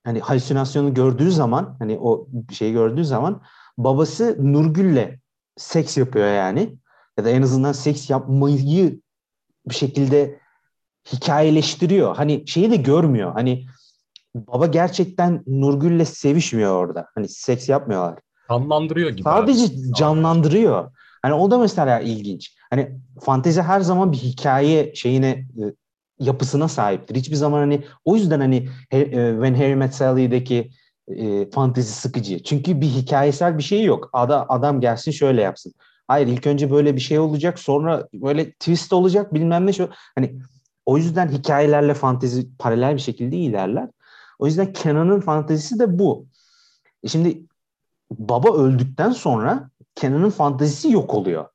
hani halüsinasyonu gördüğü zaman hani o şeyi gördüğü zaman babası Nurgül'le seks yapıyor yani. Ya da en azından seks yapmayı bir şekilde hikayeleştiriyor. Hani şeyi de görmüyor. Hani baba gerçekten Nurgül'le sevişmiyor orada. Hani seks yapmıyorlar. Canlandırıyor gibi. Sadece canlandırıyor. Hani o da mesela ilginç. Hani fantezi her zaman bir hikaye şeyine e, yapısına sahiptir. Hiçbir zaman hani o yüzden hani e, When Harry Met Sally'deki e, fantezi sıkıcı. Çünkü bir hikayesel bir şey yok. Ada, adam gelsin şöyle yapsın. Hayır ilk önce böyle bir şey olacak sonra böyle twist olacak bilmem ne şu. Hani o yüzden hikayelerle fantezi paralel bir şekilde ilerler. O yüzden Kenan'ın fantezisi de bu. E şimdi baba öldükten sonra Kenan'ın fantezisi yok oluyor.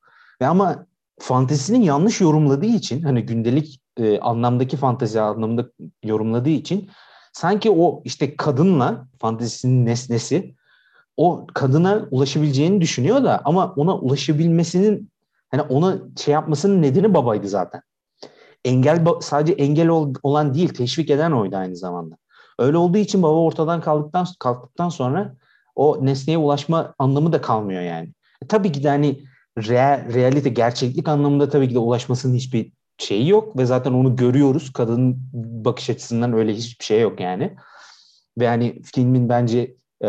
Ve ama fantezisini yanlış yorumladığı için hani gündelik e, anlamdaki fantezi anlamında yorumladığı için sanki o işte kadınla fantezisinin nesnesi o kadına ulaşabileceğini düşünüyor da ama ona ulaşabilmesinin hani ona şey yapmasının nedeni babaydı zaten. Engel sadece engel olan değil teşvik eden oydu aynı zamanda. Öyle olduğu için baba ortadan kaldıktan kalktıktan sonra o nesneye ulaşma anlamı da kalmıyor yani. E, tabii ki de hani real, realite, gerçeklik anlamında tabii ki de ulaşmasının hiçbir şeyi yok ve zaten onu görüyoruz. Kadının bakış açısından öyle hiçbir şey yok yani. Ve hani filmin bence e,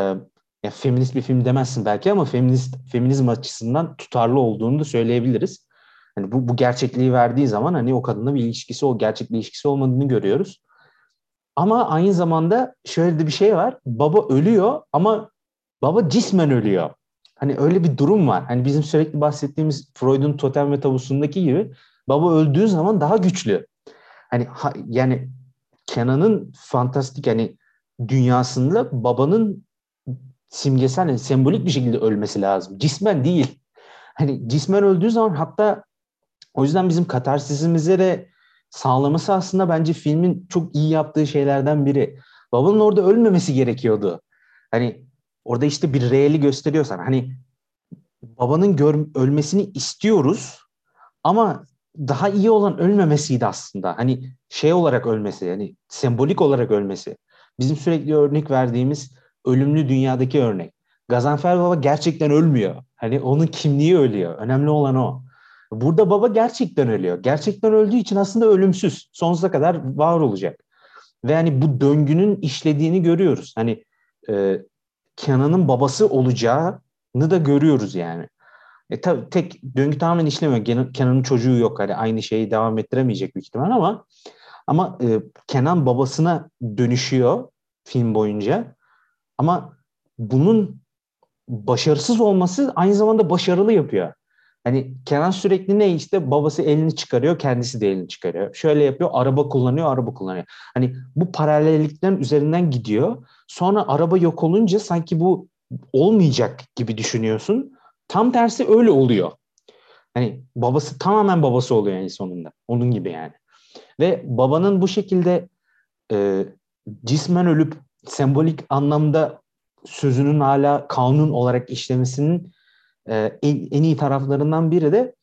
ya feminist bir film demezsin belki ama feminist feminizm açısından tutarlı olduğunu da söyleyebiliriz. Hani bu, bu gerçekliği verdiği zaman hani o kadınla bir ilişkisi, o gerçek bir ilişkisi olmadığını görüyoruz. Ama aynı zamanda şöyle de bir şey var. Baba ölüyor ama baba cismen ölüyor. Hani öyle bir durum var. Hani bizim sürekli bahsettiğimiz Freud'un totem ve tabusundaki gibi baba öldüğü zaman daha güçlü. Hani ha, yani Kenan'ın fantastik hani dünyasında babanın simgesel, yani sembolik bir şekilde ölmesi lazım. Cismen değil. Hani cismen öldüğü zaman hatta o yüzden bizim katarsisimize de sağlaması aslında bence filmin çok iyi yaptığı şeylerden biri. Babanın orada ölmemesi gerekiyordu. Hani orada işte bir reali gösteriyorsan hani babanın gör, ölmesini istiyoruz ama daha iyi olan ölmemesiydi aslında. Hani şey olarak ölmesi yani sembolik olarak ölmesi. Bizim sürekli örnek verdiğimiz ölümlü dünyadaki örnek. Gazanfer Baba gerçekten ölmüyor. Hani onun kimliği ölüyor. Önemli olan o. Burada baba gerçekten ölüyor. Gerçekten öldüğü için aslında ölümsüz. Sonsuza kadar var olacak. Ve hani bu döngünün işlediğini görüyoruz. Hani e, Kenan'ın babası olacağını da görüyoruz yani. E tabii tek döngü tamamen işlemiyor. Kenan'ın çocuğu yok. Hani aynı şeyi devam ettiremeyecek büyük ihtimal ama ama e, Kenan babasına dönüşüyor film boyunca. Ama bunun başarısız olması aynı zamanda başarılı yapıyor. Hani Kenan sürekli ne işte babası elini çıkarıyor, kendisi de elini çıkarıyor. Şöyle yapıyor, araba kullanıyor, araba kullanıyor. Hani bu paralelliklerin üzerinden gidiyor. Sonra araba yok olunca sanki bu olmayacak gibi düşünüyorsun. Tam tersi öyle oluyor. Hani babası tamamen babası oluyor en sonunda. Onun gibi yani. Ve babanın bu şekilde e, cismen ölüp sembolik anlamda sözünün hala kanun olarak işlemesinin e, en, en iyi taraflarından biri de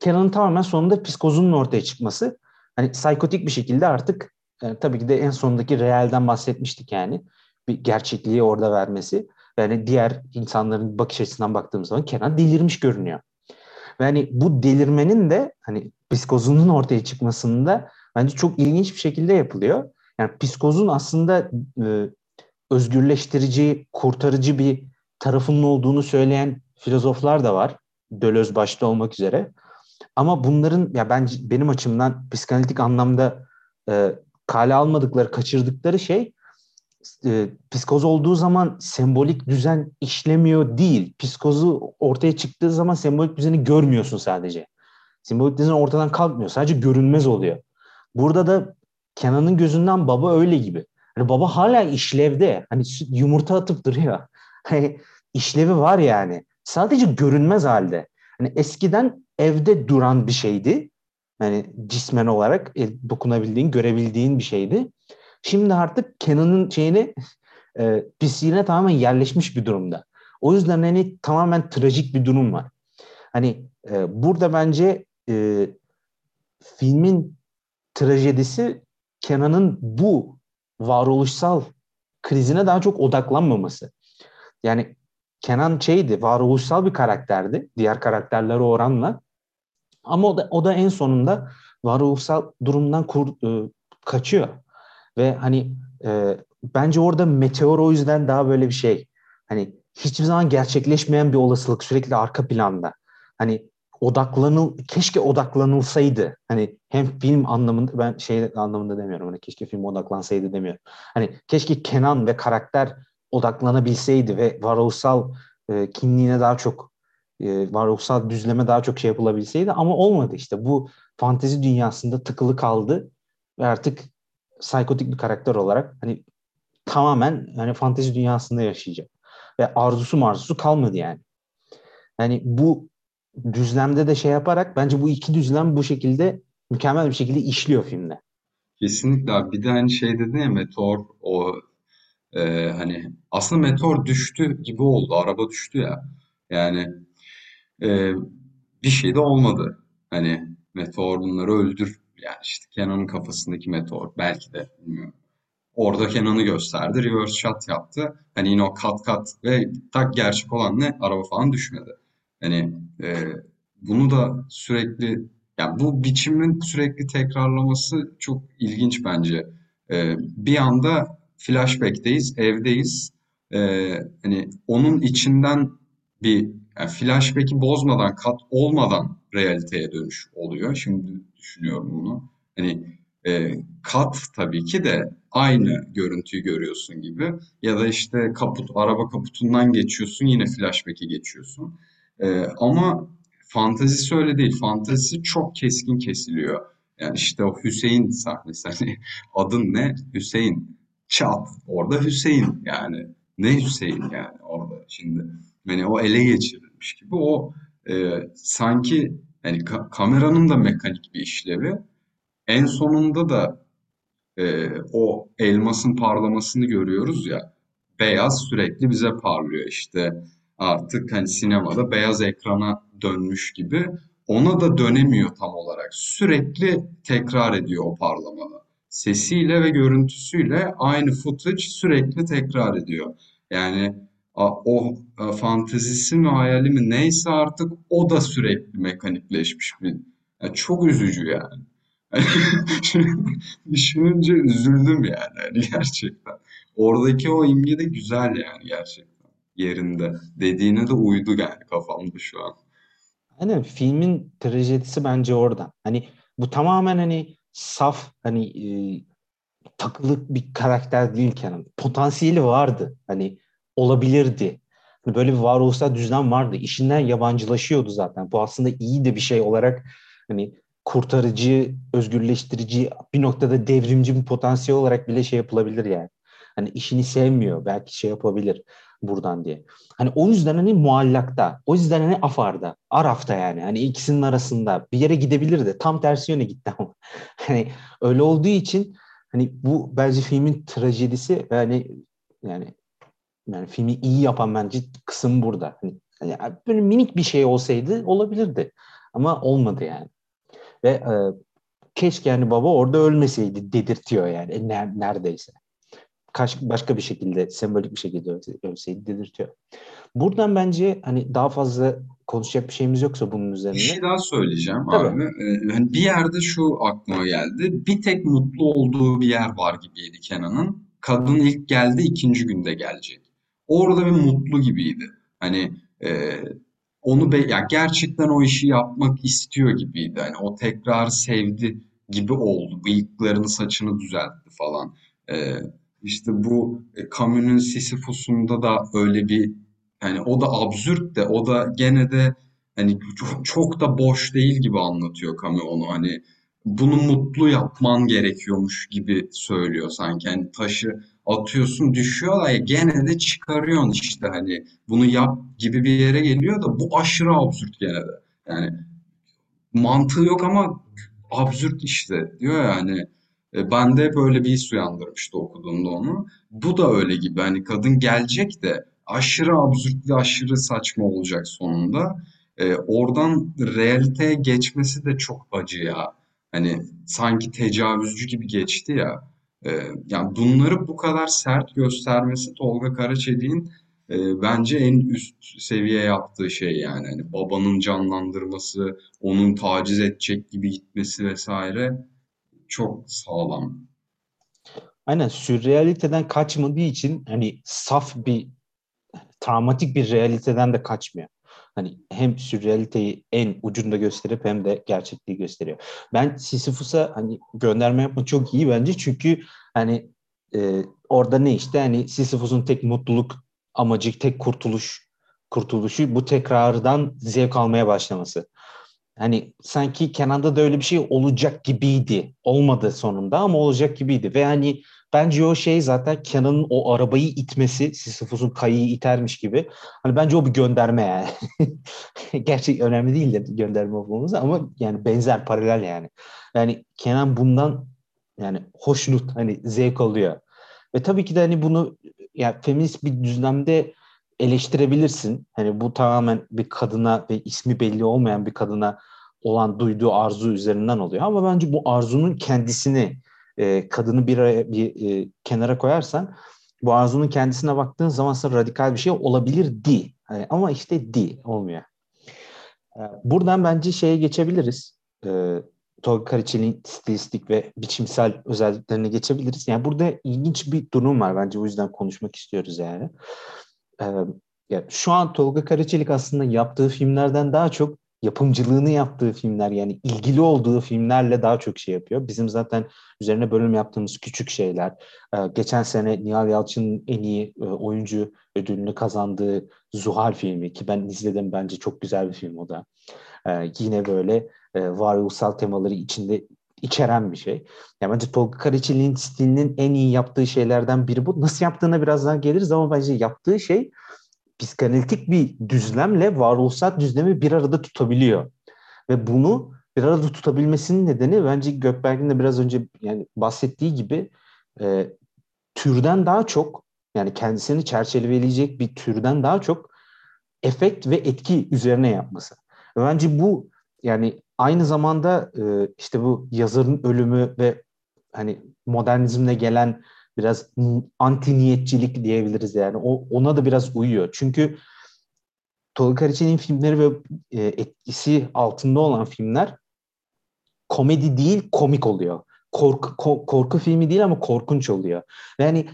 Kenan'ın tamamen sonunda psikozunun ortaya çıkması. Hani psikotik bir şekilde artık e, tabii ki de en sondaki realden bahsetmiştik yani. Bir gerçekliği orada vermesi. Yani diğer insanların bakış açısından baktığımız zaman Kenan delirmiş görünüyor. Ve hani bu delirmenin de hani psikozunun ortaya çıkmasında bence çok ilginç bir şekilde yapılıyor. Yani psikozun aslında e, özgürleştirici, kurtarıcı bir tarafının olduğunu söyleyen filozoflar da var. Dölöz başta olmak üzere. Ama bunların ya ben benim açımdan psikanalitik anlamda e, kale almadıkları, kaçırdıkları şey e, psikoz olduğu zaman sembolik düzen işlemiyor değil. Psikozu ortaya çıktığı zaman sembolik düzeni görmüyorsun sadece. Sembolik düzen ortadan kalkmıyor. Sadece görünmez oluyor. Burada da Kenan'ın gözünden baba öyle gibi. Hani baba hala işlevde. Hani yumurta atıp duruyor. Hani işlevi var yani. Sadece görünmez halde. Hani eskiden evde duran bir şeydi. Yani cismen olarak e, dokunabildiğin, görebildiğin bir şeydi. Şimdi artık Kenan'ın şeyine e, pisliğine tamamen yerleşmiş bir durumda. O yüzden hani tamamen trajik bir durum var. Hani e, burada bence e, filmin trajedisi Kenan'ın bu varoluşsal krizine daha çok odaklanmaması. Yani Kenan şeydi, varoluşsal bir karakterdi diğer karakterlere oranla. Ama o da, o da en sonunda varoluşsal durumdan kur, e, kaçıyor. Ve hani e, bence orada meteor o yüzden daha böyle bir şey. Hani hiçbir zaman gerçekleşmeyen bir olasılık sürekli arka planda. Hani odaklanıl keşke odaklanılsaydı. Hani hem film anlamında ben şey anlamında demiyorum. Hani keşke film odaklansaydı demiyorum. Hani keşke Kenan ve karakter odaklanabilseydi ve varoluşsal e, kimliğine daha çok e, varoluşsal düzleme daha çok şey yapılabilseydi ama olmadı işte. Bu fantezi dünyasında tıkılı kaldı ve artık psikotik bir karakter olarak hani tamamen hani fantezi dünyasında yaşayacak. Ve arzusu marzusu kalmadı yani. Yani bu düzlemde de şey yaparak bence bu iki düzlem bu şekilde mükemmel bir şekilde işliyor filmde. Kesinlikle abi. Bir de hani şey dedin ya meteor o e, hani aslında meteor düştü gibi oldu. Araba düştü ya. Yani e, bir şey de olmadı. Hani meteor bunları öldür. Yani işte Kenan'ın kafasındaki meteor belki de bilmiyorum. Orada Kenan'ı gösterdi. Reverse shot yaptı. Hani yine o kat kat ve tak gerçek olan ne? Araba falan düşmedi. Hani e, bunu da sürekli yani bu biçimin sürekli tekrarlaması çok ilginç bence. E, bir anda flashback'teyiz, evdeyiz. E, hani onun içinden bir yani flashback'i bozmadan, kat olmadan realiteye dönüş oluyor. Şimdi düşünüyorum bunu. Hani e, kat tabii ki de aynı görüntüyü görüyorsun gibi. Ya da işte kaput, araba kaputundan geçiyorsun yine flashback'e geçiyorsun. E, ama fantazisi öyle değil. Fantazisi çok keskin kesiliyor. Yani işte o Hüseyin sahnesi hani adın ne? Hüseyin. Çat. Orada Hüseyin yani. Ne Hüseyin yani orada şimdi. Yani o ele geçirilmiş gibi. O e, sanki yani ka- kameranın da mekanik bir işlevi. En sonunda da e, o elmasın parlamasını görüyoruz ya. Beyaz sürekli bize parlıyor işte. Artık hani sinemada beyaz ekrana dönmüş gibi. Ona da dönemiyor tam olarak. Sürekli tekrar ediyor o parlamada. Sesiyle ve görüntüsüyle aynı footage sürekli tekrar ediyor. Yani o fantezisi mi hayali mi neyse artık o da sürekli mekanikleşmiş bir. Yani çok üzücü yani. Düşününce üzüldüm yani hani gerçekten. Oradaki o imge de güzel yani gerçekten yerinde. Dediğine de uydu yani kafamda şu an. Aynen filmin trajedisi bence orada. Hani bu tamamen hani saf hani e, takılık bir karakter değilken potansiyeli vardı. Hani olabilirdi. Hani böyle bir varoluşsal düzlem vardı. İşinden yabancılaşıyordu zaten. Bu aslında iyi de bir şey olarak hani kurtarıcı, özgürleştirici, bir noktada devrimci bir potansiyel olarak bile şey yapılabilir yani. Hani işini sevmiyor, belki şey yapabilir buradan diye. Hani o yüzden hani muallakta, o yüzden hani afarda, arafta yani. Hani ikisinin arasında bir yere gidebilirdi. Tam tersi yöne gitti ama. hani öyle olduğu için hani bu bence filmin trajedisi ve hani yani yani filmi iyi yapan bence kısım burada. Hani, yani böyle minik bir şey olsaydı olabilirdi. Ama olmadı yani. Ve e, keşke yani baba orada ölmeseydi dedirtiyor yani e, neredeyse. Başka bir şekilde sembolik bir şekilde ölseydi dedirtiyor. Buradan bence hani daha fazla konuşacak bir şeyimiz yoksa bunun üzerine. Bir şey daha söyleyeceğim Tabii. abi. Ee, hani bir yerde şu aklıma geldi. Bir tek mutlu olduğu bir yer var gibiydi Kenan'ın. Kadın ilk geldi, ikinci günde gelecek. Orada bir mutlu gibiydi. Hani e, onu be ya gerçekten o işi yapmak istiyor gibiydi. Hani o tekrar sevdi gibi oldu. Bıyıklarını, saçını düzeltti falan. Ee, işte bu e, Camus'un Sisyphus'unda da öyle bir yani o da absürt de o da gene de hani çok, çok da boş değil gibi anlatıyor Camus onu. Hani bunu mutlu yapman gerekiyormuş gibi söylüyor sanki. Hani taşı atıyorsun düşüyor ya gene de çıkarıyorsun işte hani bunu yap gibi bir yere geliyor da bu aşırı absürt gene de. Yani mantığı yok ama absürt işte diyor yani. E, ben de böyle bir his uyandırmıştı okuduğumda onu. Bu da öyle gibi hani kadın gelecek de aşırı absürt ve aşırı saçma olacak sonunda. E, oradan realiteye geçmesi de çok acı ya. Hani sanki tecavüzcü gibi geçti ya. Ee, yani bunları bu kadar sert göstermesi Tolga Karaçelik'in e, bence en üst seviye yaptığı şey yani. Hani babanın canlandırması, onun taciz edecek gibi gitmesi vesaire çok sağlam. Aynen sürrealiteden kaçmadığı için hani saf bir travmatik bir realiteden de kaçmıyor. Hani hem sürrealiteyi en ucunda gösterip hem de gerçekliği gösteriyor. Ben Sisyphus'a hani gönderme yapma çok iyi bence çünkü hani e, orada ne işte hani Sisyphus'un tek mutluluk amacı, tek kurtuluş kurtuluşu bu tekrardan zevk almaya başlaması. Hani sanki Kenan'da da öyle bir şey olacak gibiydi. Olmadı sonunda ama olacak gibiydi. Ve hani Bence o şey zaten Kenan'ın o arabayı itmesi, Sisyphus'un kayıyı itermiş gibi. Hani bence o bir gönderme yani. Gerçek önemli değil de gönderme olmamız ama yani benzer, paralel yani. Yani Kenan bundan yani hoşnut, hani zevk alıyor. Ve tabii ki de hani bunu yani feminist bir düzlemde eleştirebilirsin. Hani bu tamamen bir kadına ve ismi belli olmayan bir kadına olan duyduğu arzu üzerinden oluyor. Ama bence bu arzunun kendisini e, kadını bir, bir e, kenara koyarsan bu arzunun kendisine baktığın zaman sana radikal bir şey olabilir di. Yani ama işte di olmuyor. E, buradan bence şeye geçebiliriz. E, Tolga Karaçelik'in stilistik ve biçimsel özelliklerine geçebiliriz. Yani burada ilginç bir durum var bence o yüzden konuşmak istiyoruz yani. E, ya şu an Tolga Karaçelik aslında yaptığı filmlerden daha çok yapımcılığını yaptığı filmler yani ilgili olduğu filmlerle daha çok şey yapıyor. Bizim zaten üzerine bölüm yaptığımız küçük şeyler. Ee, geçen sene Nihal Yalçın'ın en iyi e, oyuncu ödülünü kazandığı Zuhal filmi ki ben izledim bence çok güzel bir film o da. Ee, yine böyle e, varoluşsal temaları içinde içeren bir şey. Yani bence Tolga Karaçelik'in stilinin en iyi yaptığı şeylerden biri bu. Nasıl yaptığına birazdan geliriz ama bence yaptığı şey psikanalitik bir düzlemle varoluşsal düzlemi bir arada tutabiliyor. Ve bunu bir arada tutabilmesinin nedeni bence Gökberk'in de biraz önce yani bahsettiği gibi e, türden daha çok yani kendisini çerçeveleyecek bir türden daha çok efekt ve etki üzerine yapması. Bence bu yani aynı zamanda e, işte bu yazarın ölümü ve hani modernizmle gelen biraz anti niyetçilik diyebiliriz yani. O ona da biraz uyuyor. Çünkü Tolga Karaçay'ın filmleri ve e, etkisi altında olan filmler komedi değil komik oluyor. Korku, ko, korku filmi değil ama korkunç oluyor. Yani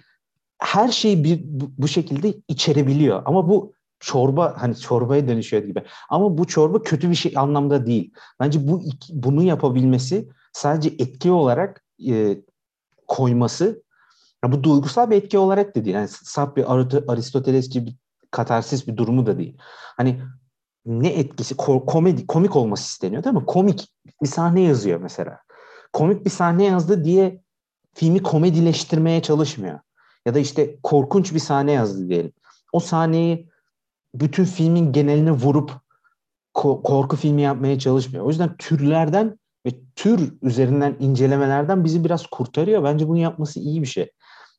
her şeyi bir, bu, bu şekilde içerebiliyor. Ama bu çorba hani çorbaya dönüşüyor gibi. Ama bu çorba kötü bir şey anlamda değil. Bence bu bunu yapabilmesi sadece etki olarak e, koyması ya bu duygusal bir etki olarak da değil. Yani saf bir Aristotelesçi bir katarsis bir durumu da değil. Hani ne etkisi ko- komedi komik olması isteniyor değil mi? Komik bir sahne yazıyor mesela. Komik bir sahne yazdı diye filmi komedileştirmeye çalışmıyor. Ya da işte korkunç bir sahne yazdı diyelim. O sahneyi bütün filmin geneline vurup ko- korku filmi yapmaya çalışmıyor. O yüzden türlerden ve tür üzerinden incelemelerden bizi biraz kurtarıyor. Bence bunu yapması iyi bir şey.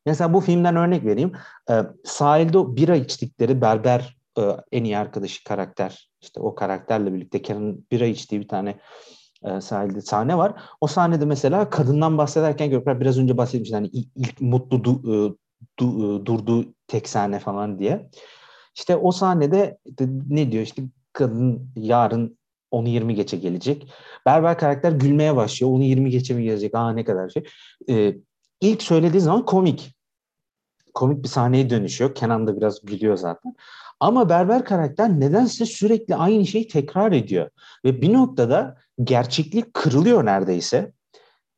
Mesela bu filmden örnek vereyim. Ee, sahilde bira içtikleri berber e, en iyi arkadaşı karakter. İşte o karakterle birlikte Kenan'ın bira içtiği bir tane e, sahilde sahne var. O sahnede mesela kadından bahsederken Gökber biraz önce bahsetmiş. Yani ilk, ilk mutlu du, e, du, e, durduğu tek sahne falan diye. İşte o sahnede ne diyor işte kadın yarın onu 20 geçe gelecek. Berber karakter gülmeye başlıyor. Onu 20 geçe mi gelecek? Aa ne kadar şey. Ee, ilk söylediği zaman komik. Komik bir sahneye dönüşüyor. Kenan da biraz gülüyor zaten. Ama berber karakter nedense sürekli aynı şeyi tekrar ediyor. Ve bir noktada gerçeklik kırılıyor neredeyse.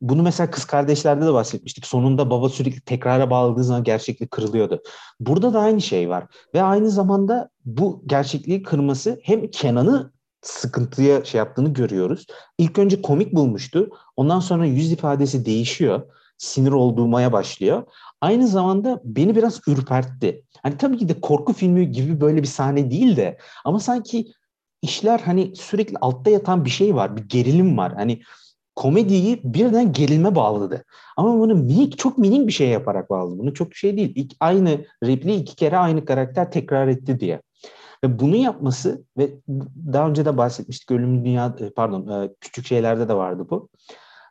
Bunu mesela kız kardeşlerde de bahsetmiştik. Sonunda baba sürekli tekrara bağladığı zaman gerçeklik kırılıyordu. Burada da aynı şey var. Ve aynı zamanda bu gerçekliği kırması hem Kenan'ı sıkıntıya şey yaptığını görüyoruz. İlk önce komik bulmuştu. Ondan sonra yüz ifadesi değişiyor. Sinir olduğumaya başlıyor. Aynı zamanda beni biraz ürpertti. Hani tabii ki de korku filmi gibi böyle bir sahne değil de ama sanki işler hani sürekli altta yatan bir şey var. Bir gerilim var. Hani komediyi birden gerilme bağladı. Ama bunu minik çok minik bir şey yaparak bağladı. Bunu çok şey değil. İlk, aynı repliği iki kere aynı karakter tekrar etti diye. Ve bunu yapması ve daha önce de bahsetmiştik ölümlü dünya e, pardon e, küçük şeylerde de vardı bu.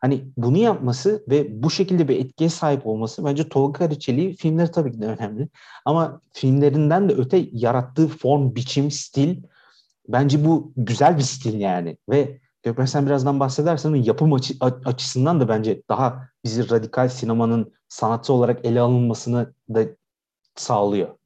Hani bunu yapması ve bu şekilde bir etkiye sahip olması bence Tolga Karaçeli filmleri tabii ki de önemli. Ama filmlerinden de öte yarattığı form, biçim, stil bence bu güzel bir stil yani. Ve Gökmen sen birazdan bahsedersen yapım açı, açısından da bence daha bizi radikal sinemanın sanatçı olarak ele alınmasını da sağlıyor.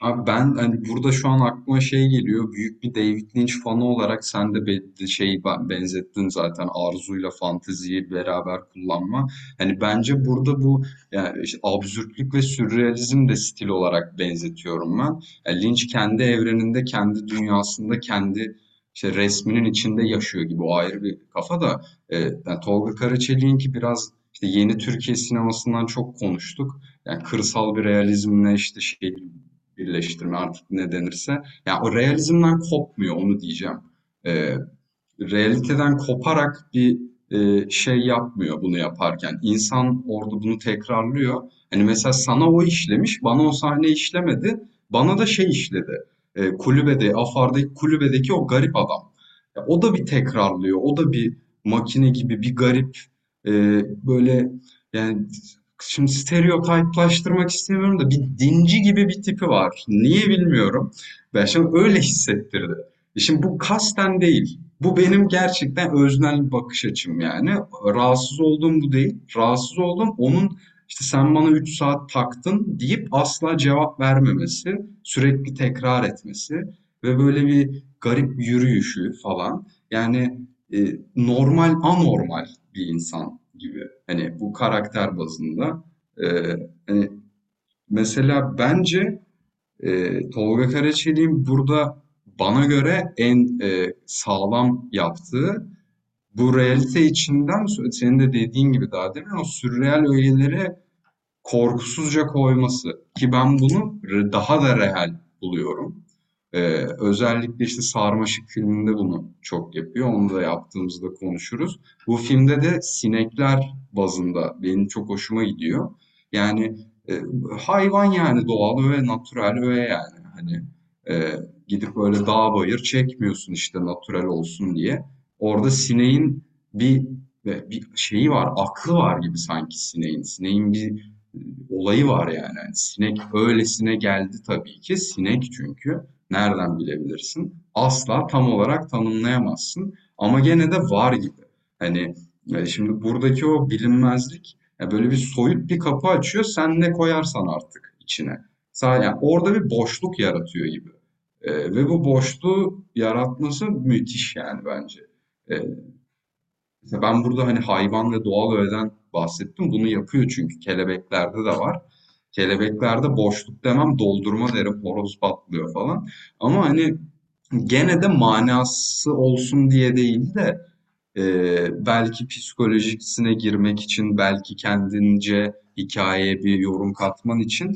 Abi ben hani burada şu an aklıma şey geliyor. Büyük bir David Lynch fanı olarak sen de be- şey benzettin zaten arzuyla fanteziyi beraber kullanma. Hani bence burada bu yani işte absürtlük ve sürrealizm de stil olarak benzetiyorum ben. Yani Lynch kendi evreninde, kendi dünyasında, kendi işte resminin içinde yaşıyor gibi o ayrı bir kafa da e, yani Tolga Karaçelik'inki biraz işte yeni Türkiye sinemasından çok konuştuk. Yani kırsal bir realizmle işte şey birleştirme artık ne denirse. Yani o realizmden kopmuyor onu diyeceğim. E, realiteden koparak bir e, şey yapmıyor bunu yaparken. İnsan orada bunu tekrarlıyor. Hani mesela sana o işlemiş, bana o sahne işlemedi. Bana da şey işledi. E, kulübede, Afar'daki kulübedeki o garip adam. Ya, o da bir tekrarlıyor. O da bir makine gibi bir garip e, böyle yani şimdi stereotiplaştırmak istemiyorum da bir dinci gibi bir tipi var. Niye bilmiyorum. Ben şimdi öyle hissettirdi. E şimdi bu kasten değil. Bu benim gerçekten öznel bakış açım yani. Rahatsız olduğum bu değil. Rahatsız oldum onun işte sen bana 3 saat taktın deyip asla cevap vermemesi, sürekli tekrar etmesi ve böyle bir garip yürüyüşü falan. Yani e, normal, anormal bir insan gibi. Hani bu karakter bazında. E, hani mesela bence e, Tolga Karaçelik'in burada bana göre en e, sağlam yaptığı bu realite içinden senin de dediğin gibi daha demin o sürreal öğeleri korkusuzca koyması ki ben bunu daha da real buluyorum. Ee, özellikle işte Sarmaşık filminde bunu çok yapıyor. Onu da yaptığımızda konuşuruz. Bu filmde de sinekler bazında benim çok hoşuma gidiyor. Yani e, hayvan yani doğal ve natural ve yani hani e, gidip böyle dağ bayır çekmiyorsun işte natural olsun diye. Orada sineğin bir bir şeyi var, aklı var gibi sanki sineğin. Sineğin bir olayı var yani. yani. Sinek öylesine geldi tabii ki. Sinek çünkü. Nereden bilebilirsin? Asla tam olarak tanımlayamazsın. Ama gene de var gibi. Hani yani şimdi buradaki o bilinmezlik yani böyle bir soyut bir kapı açıyor. Sen ne koyarsan artık içine. Yani orada bir boşluk yaratıyor gibi. Ee, ve bu boşluğu yaratması müthiş yani bence. Ee, mesela ben burada hani hayvan ve doğal öğeden bahsettim. Bunu yapıyor çünkü kelebeklerde de var. Kelebeklerde boşluk demem doldurma derim horoz patlıyor falan. Ama hani gene de manası olsun diye değil de e, belki psikolojisine girmek için belki kendince hikayeye bir yorum katman için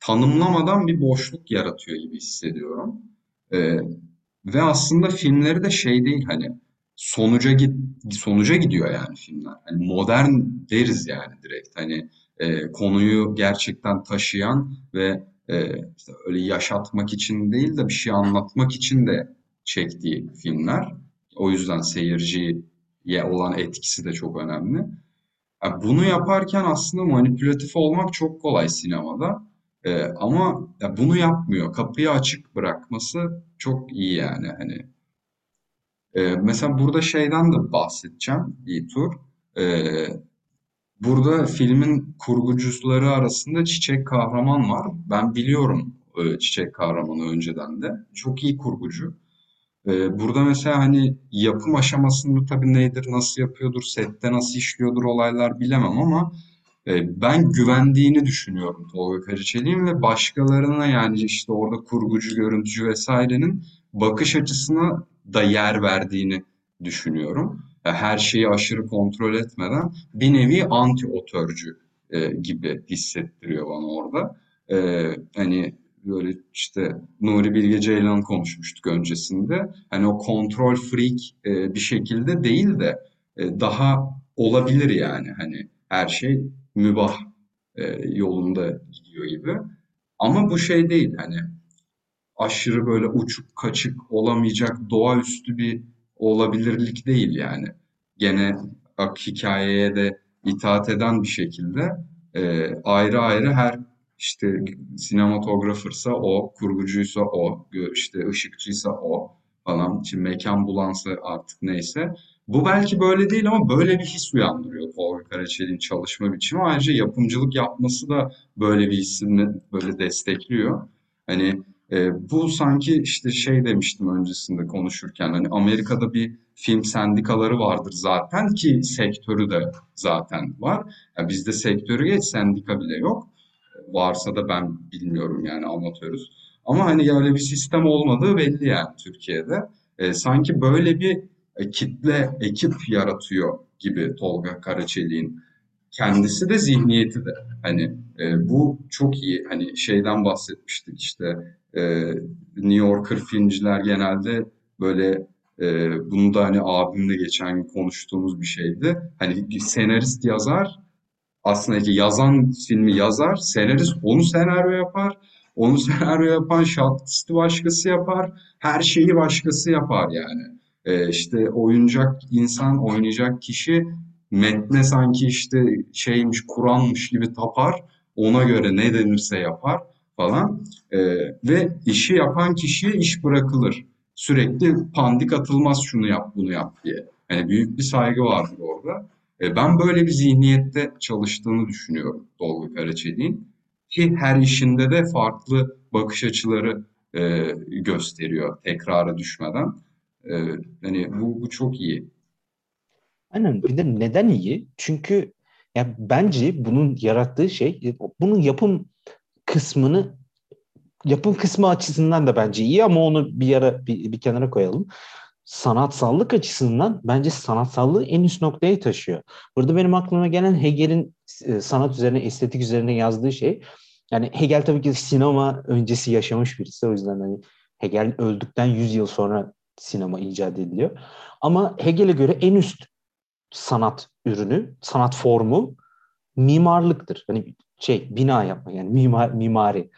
tanımlamadan bir boşluk yaratıyor gibi hissediyorum. E, ve aslında filmleri de şey değil hani sonuca git sonuca gidiyor yani filmler. Hani modern deriz yani direkt. Hani e, konuyu gerçekten taşıyan ve e, işte öyle yaşatmak için değil de bir şey anlatmak için de çektiği filmler. O yüzden seyirciye olan etkisi de çok önemli. Yani bunu yaparken aslında manipülatif olmak çok kolay sinemada. Ee, ama ya bunu yapmıyor. Kapıyı açık bırakması çok iyi yani. Hani ee, mesela burada şeyden de bahsedeceğim bir tur. Ee, burada filmin kurgucuları arasında Çiçek Kahraman var. Ben biliyorum e, Çiçek Kahraman'ı önceden de. Çok iyi kurgucu. Ee, burada mesela hani yapım aşamasında tabii nedir, nasıl yapıyordur, sette nasıl işliyordur olaylar bilemem ama e, ben güvendiğini düşünüyorum Tolga Karaçelik'in ve başkalarına yani işte orada kurgucu, görüntücü vesairenin bakış açısına da yer verdiğini düşünüyorum. Her şeyi aşırı kontrol etmeden bir nevi anti-otörcü e, gibi hissettiriyor bana orada. E, hani böyle işte Nuri Bilge Ceylan konuşmuştuk öncesinde. Hani o kontrol freak e, bir şekilde değil de e, daha olabilir yani. Hani her şey mübah e, yolunda gidiyor gibi. Ama bu şey değil hani aşırı böyle uçuk kaçık olamayacak doğaüstü bir olabilirlik değil yani. Gene bak hikayeye de itaat eden bir şekilde e, ayrı ayrı her işte sinematografırsa o, kurgucuysa o, işte ışıkçıysa o falan. Şimdi mekan bulansa artık neyse. Bu belki böyle değil ama böyle bir his uyandırıyor Tolga Karaçelik'in çalışma biçimi. Ayrıca yapımcılık yapması da böyle bir hisini böyle destekliyor. Hani e, bu sanki işte şey demiştim öncesinde konuşurken hani Amerika'da bir film sendikaları vardır zaten ki sektörü de zaten var. Yani bizde sektörü geç sendika bile yok. Varsa da ben bilmiyorum yani amatörüz. Ama hani öyle bir sistem olmadığı belli yani Türkiye'de. E, sanki böyle bir kitle, ekip yaratıyor gibi Tolga Karaçelik'in kendisi de zihniyeti de. Hani e, bu çok iyi. Hani şeyden bahsetmiştik işte e, New Yorker filmciler genelde böyle e, bunu da hani abimle geçen konuştuğumuz bir şeydi. Hani senarist yazar aslında ki yazan filmi yazar, senarist onu senaryo yapar. Onu senaryo yapan şartisti başkası yapar. Her şeyi başkası yapar yani. Ee, işte oyuncak insan, oynayacak kişi metne sanki işte şeymiş, Kur'anmış gibi tapar. Ona göre ne denirse yapar falan. Ee, ve işi yapan kişiye iş bırakılır. Sürekli pandik atılmaz şunu yap, bunu yap diye. Yani büyük bir saygı vardır orada. E, ben böyle bir zihniyette çalıştığını düşünüyorum Dolgu Karaçelik'in. Ki her işinde de farklı bakış açıları e, gösteriyor tekrara düşmeden. E, yani bu, bu çok iyi. Aynen. Bir de neden iyi? Çünkü ya bence bunun yarattığı şey, bunun yapım kısmını yapım kısmı açısından da bence iyi ama onu bir yara bir, bir kenara koyalım sanatsallık açısından bence sanatsallığı en üst noktaya taşıyor. Burada benim aklıma gelen Hegel'in e, sanat üzerine, estetik üzerine yazdığı şey. Yani Hegel tabii ki sinema öncesi yaşamış birisi. O yüzden hani Hegel öldükten 100 yıl sonra sinema icat ediliyor. Ama Hegel'e göre en üst sanat ürünü, sanat formu mimarlıktır. Hani şey bina yapma yani mimar, mimari.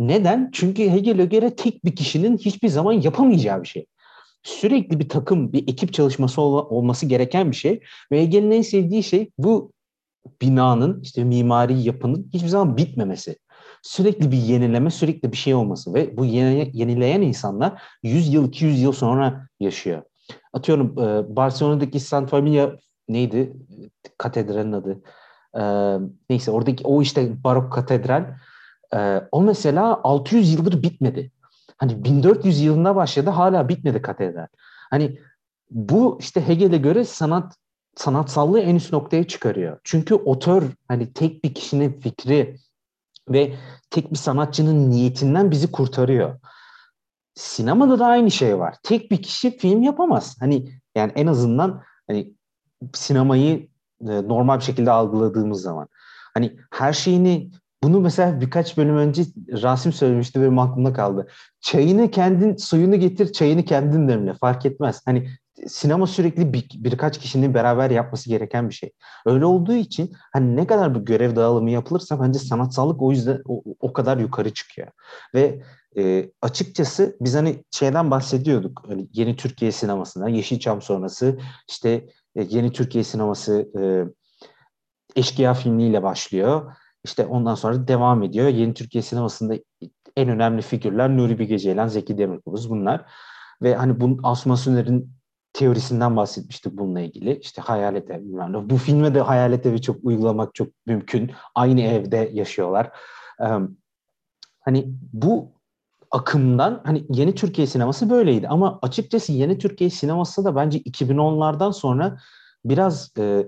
Neden? Çünkü Hegel'e göre tek bir kişinin hiçbir zaman yapamayacağı bir şey. Sürekli bir takım, bir ekip çalışması ol- olması gereken bir şey. Ve Hegel'in en sevdiği şey bu binanın, işte mimari yapının hiçbir zaman bitmemesi. Sürekli bir yenileme, sürekli bir şey olması ve bu yenileyen insanlar 100 yıl, 200 yıl sonra yaşıyor. Atıyorum Barcelona'daki Santa Familia neydi? Katedralin adı. Neyse oradaki o işte barok katedral o mesela 600 yıldır bitmedi. Hani 1400 yılında başladı hala bitmedi katedral. Hani bu işte Hegel'e göre sanat sanatsallığı en üst noktaya çıkarıyor. Çünkü otör hani tek bir kişinin fikri ve tek bir sanatçının niyetinden bizi kurtarıyor. Sinemada da aynı şey var. Tek bir kişi film yapamaz. Hani yani en azından hani sinemayı e, normal bir şekilde algıladığımız zaman. Hani her şeyini bunu mesela birkaç bölüm önce Rasim söylemişti ve aklımda kaldı. Çayını kendin, suyunu getir, çayını kendin demle. Fark etmez. Hani sinema sürekli bir, birkaç kişinin beraber yapması gereken bir şey. Öyle olduğu için hani ne kadar bu görev dağılımı yapılırsa bence sanatsallık o yüzden o, o kadar yukarı çıkıyor. Ve e, açıkçası biz hani şeyden bahsediyorduk. Hani yeni Türkiye sinemasından, Yeşilçam sonrası işte yeni Türkiye sineması e, Eşkıya filmiyle başlıyor. İşte ondan sonra devam ediyor. Yeni Türkiye sinemasında en önemli figürler Nuri Bilge Ceylan, Zeki Demirkubuz bunlar. Ve hani bu Asuman Süner'in teorisinden bahsetmiştik bununla ilgili. İşte hayalet ev bilmem ne. Bu filme de hayalet evi çok uygulamak çok mümkün. Aynı evde yaşıyorlar. Ee, hani bu akımdan hani yeni Türkiye sineması böyleydi ama açıkçası yeni Türkiye sineması da bence 2010'lardan sonra biraz e,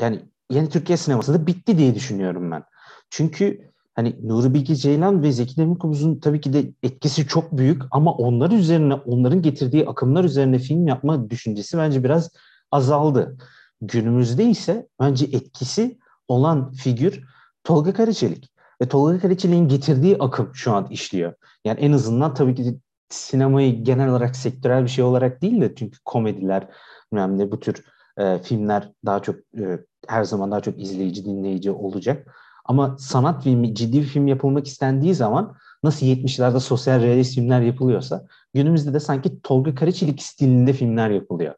yani yeni Türkiye sineması da bitti diye düşünüyorum ben. Çünkü hani Nuri Bilge Ceylan ve Zeki Demirkubuz'un tabii ki de etkisi çok büyük ama onlar üzerine, onların getirdiği akımlar üzerine film yapma düşüncesi bence biraz azaldı. Günümüzde ise bence etkisi olan figür Tolga Karaçelik. Ve Tolga Karaçelik'in getirdiği akım şu an işliyor. Yani en azından tabii ki sinemayı genel olarak sektörel bir şey olarak değil de çünkü komediler, ne bu tür e, filmler daha çok e, her zaman daha çok izleyici, dinleyici olacak. Ama sanat filmi, ciddi bir film yapılmak istendiği zaman nasıl 70'lerde sosyal realist filmler yapılıyorsa günümüzde de sanki Tolga Karaçelik stilinde filmler yapılıyor.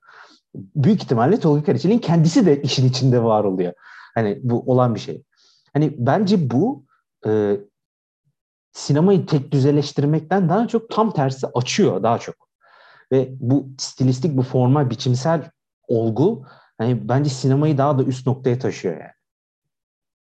Büyük ihtimalle Tolga Karaçelik'in kendisi de işin içinde var oluyor. Hani bu olan bir şey. Hani bence bu e, sinemayı tek düzeleştirmekten daha çok tam tersi açıyor daha çok. Ve bu stilistik, bu formal, biçimsel olgu hani bence sinemayı daha da üst noktaya taşıyor yani.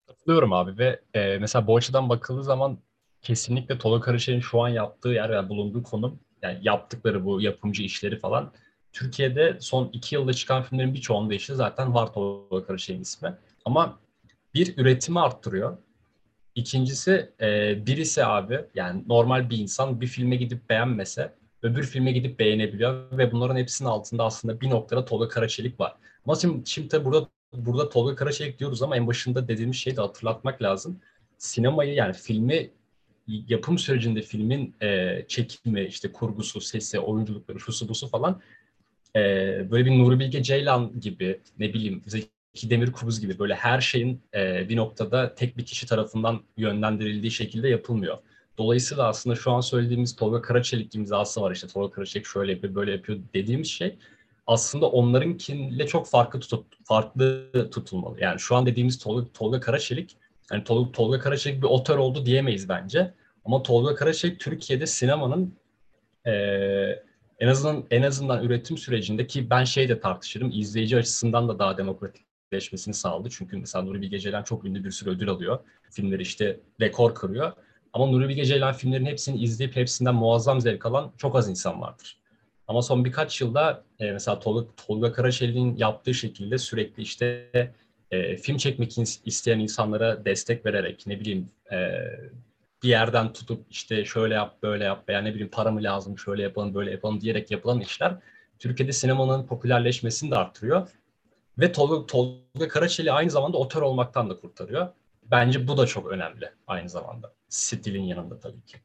Katılıyorum abi ve e, mesela bu açıdan bakıldığı zaman kesinlikle Tolga Karışer'in şu an yaptığı yer ve yani bulunduğu konum yani yaptıkları bu yapımcı işleri falan Türkiye'de son iki yılda çıkan filmlerin birçoğunda işte zaten var Tolga Karışer'in ismi. Ama bir üretimi arttırıyor. İkincisi e, birisi abi yani normal bir insan bir filme gidip beğenmese öbür filme gidip beğenebiliyor ve bunların hepsinin altında aslında bir noktada Tolga Karaçelik var. Ama şimdi, şimdi tabii burada burada Tolga Karaçelik diyoruz ama en başında dediğimiz şeyi de hatırlatmak lazım. Sinemayı yani filmi yapım sürecinde filmin e, çekimi, işte kurgusu, sesi, oyunculukları, şusu busu falan e, böyle bir Nuri Bilge Ceylan gibi ne bileyim Zeki Demirkubuz gibi böyle her şeyin e, bir noktada tek bir kişi tarafından yönlendirildiği şekilde yapılmıyor. Dolayısıyla aslında şu an söylediğimiz Tolga Karaçelik imzası var işte Tolga Karaçelik şöyle yapıyor böyle yapıyor dediğimiz şey aslında onlarınkiyle çok farklı tutup farklı tutulmalı. Yani şu an dediğimiz Tolga, Tolga Karaçelik yani Tolga, Tolga Karaçelik bir otör oldu diyemeyiz bence. Ama Tolga Karaçelik Türkiye'de sinemanın e, en azından en azından üretim sürecinde ki ben şey de tartışırım izleyici açısından da daha demokratikleşmesini sağladı. Çünkü mesela Nuri Bilge Ceylan çok ünlü bir sürü ödül alıyor. Filmleri işte rekor kırıyor. Ama Nuri Bilge Ceylan filmlerin hepsini izleyip hepsinden muazzam zevk alan çok az insan vardır. Ama son birkaç yılda e, mesela Tolga, Tolga Karaçelik'in yaptığı şekilde sürekli işte e, film çekmek isteyen insanlara destek vererek ne bileyim e, bir yerden tutup işte şöyle yap böyle yap veya ne bileyim para mı lazım şöyle yapalım böyle yapalım diyerek yapılan işler Türkiye'de sinemanın popülerleşmesini de artırıyor. Ve Tolga, Tolga Karaçeli aynı zamanda otör olmaktan da kurtarıyor. Bence bu da çok önemli aynı zamanda. Stilin yanında tabii ki.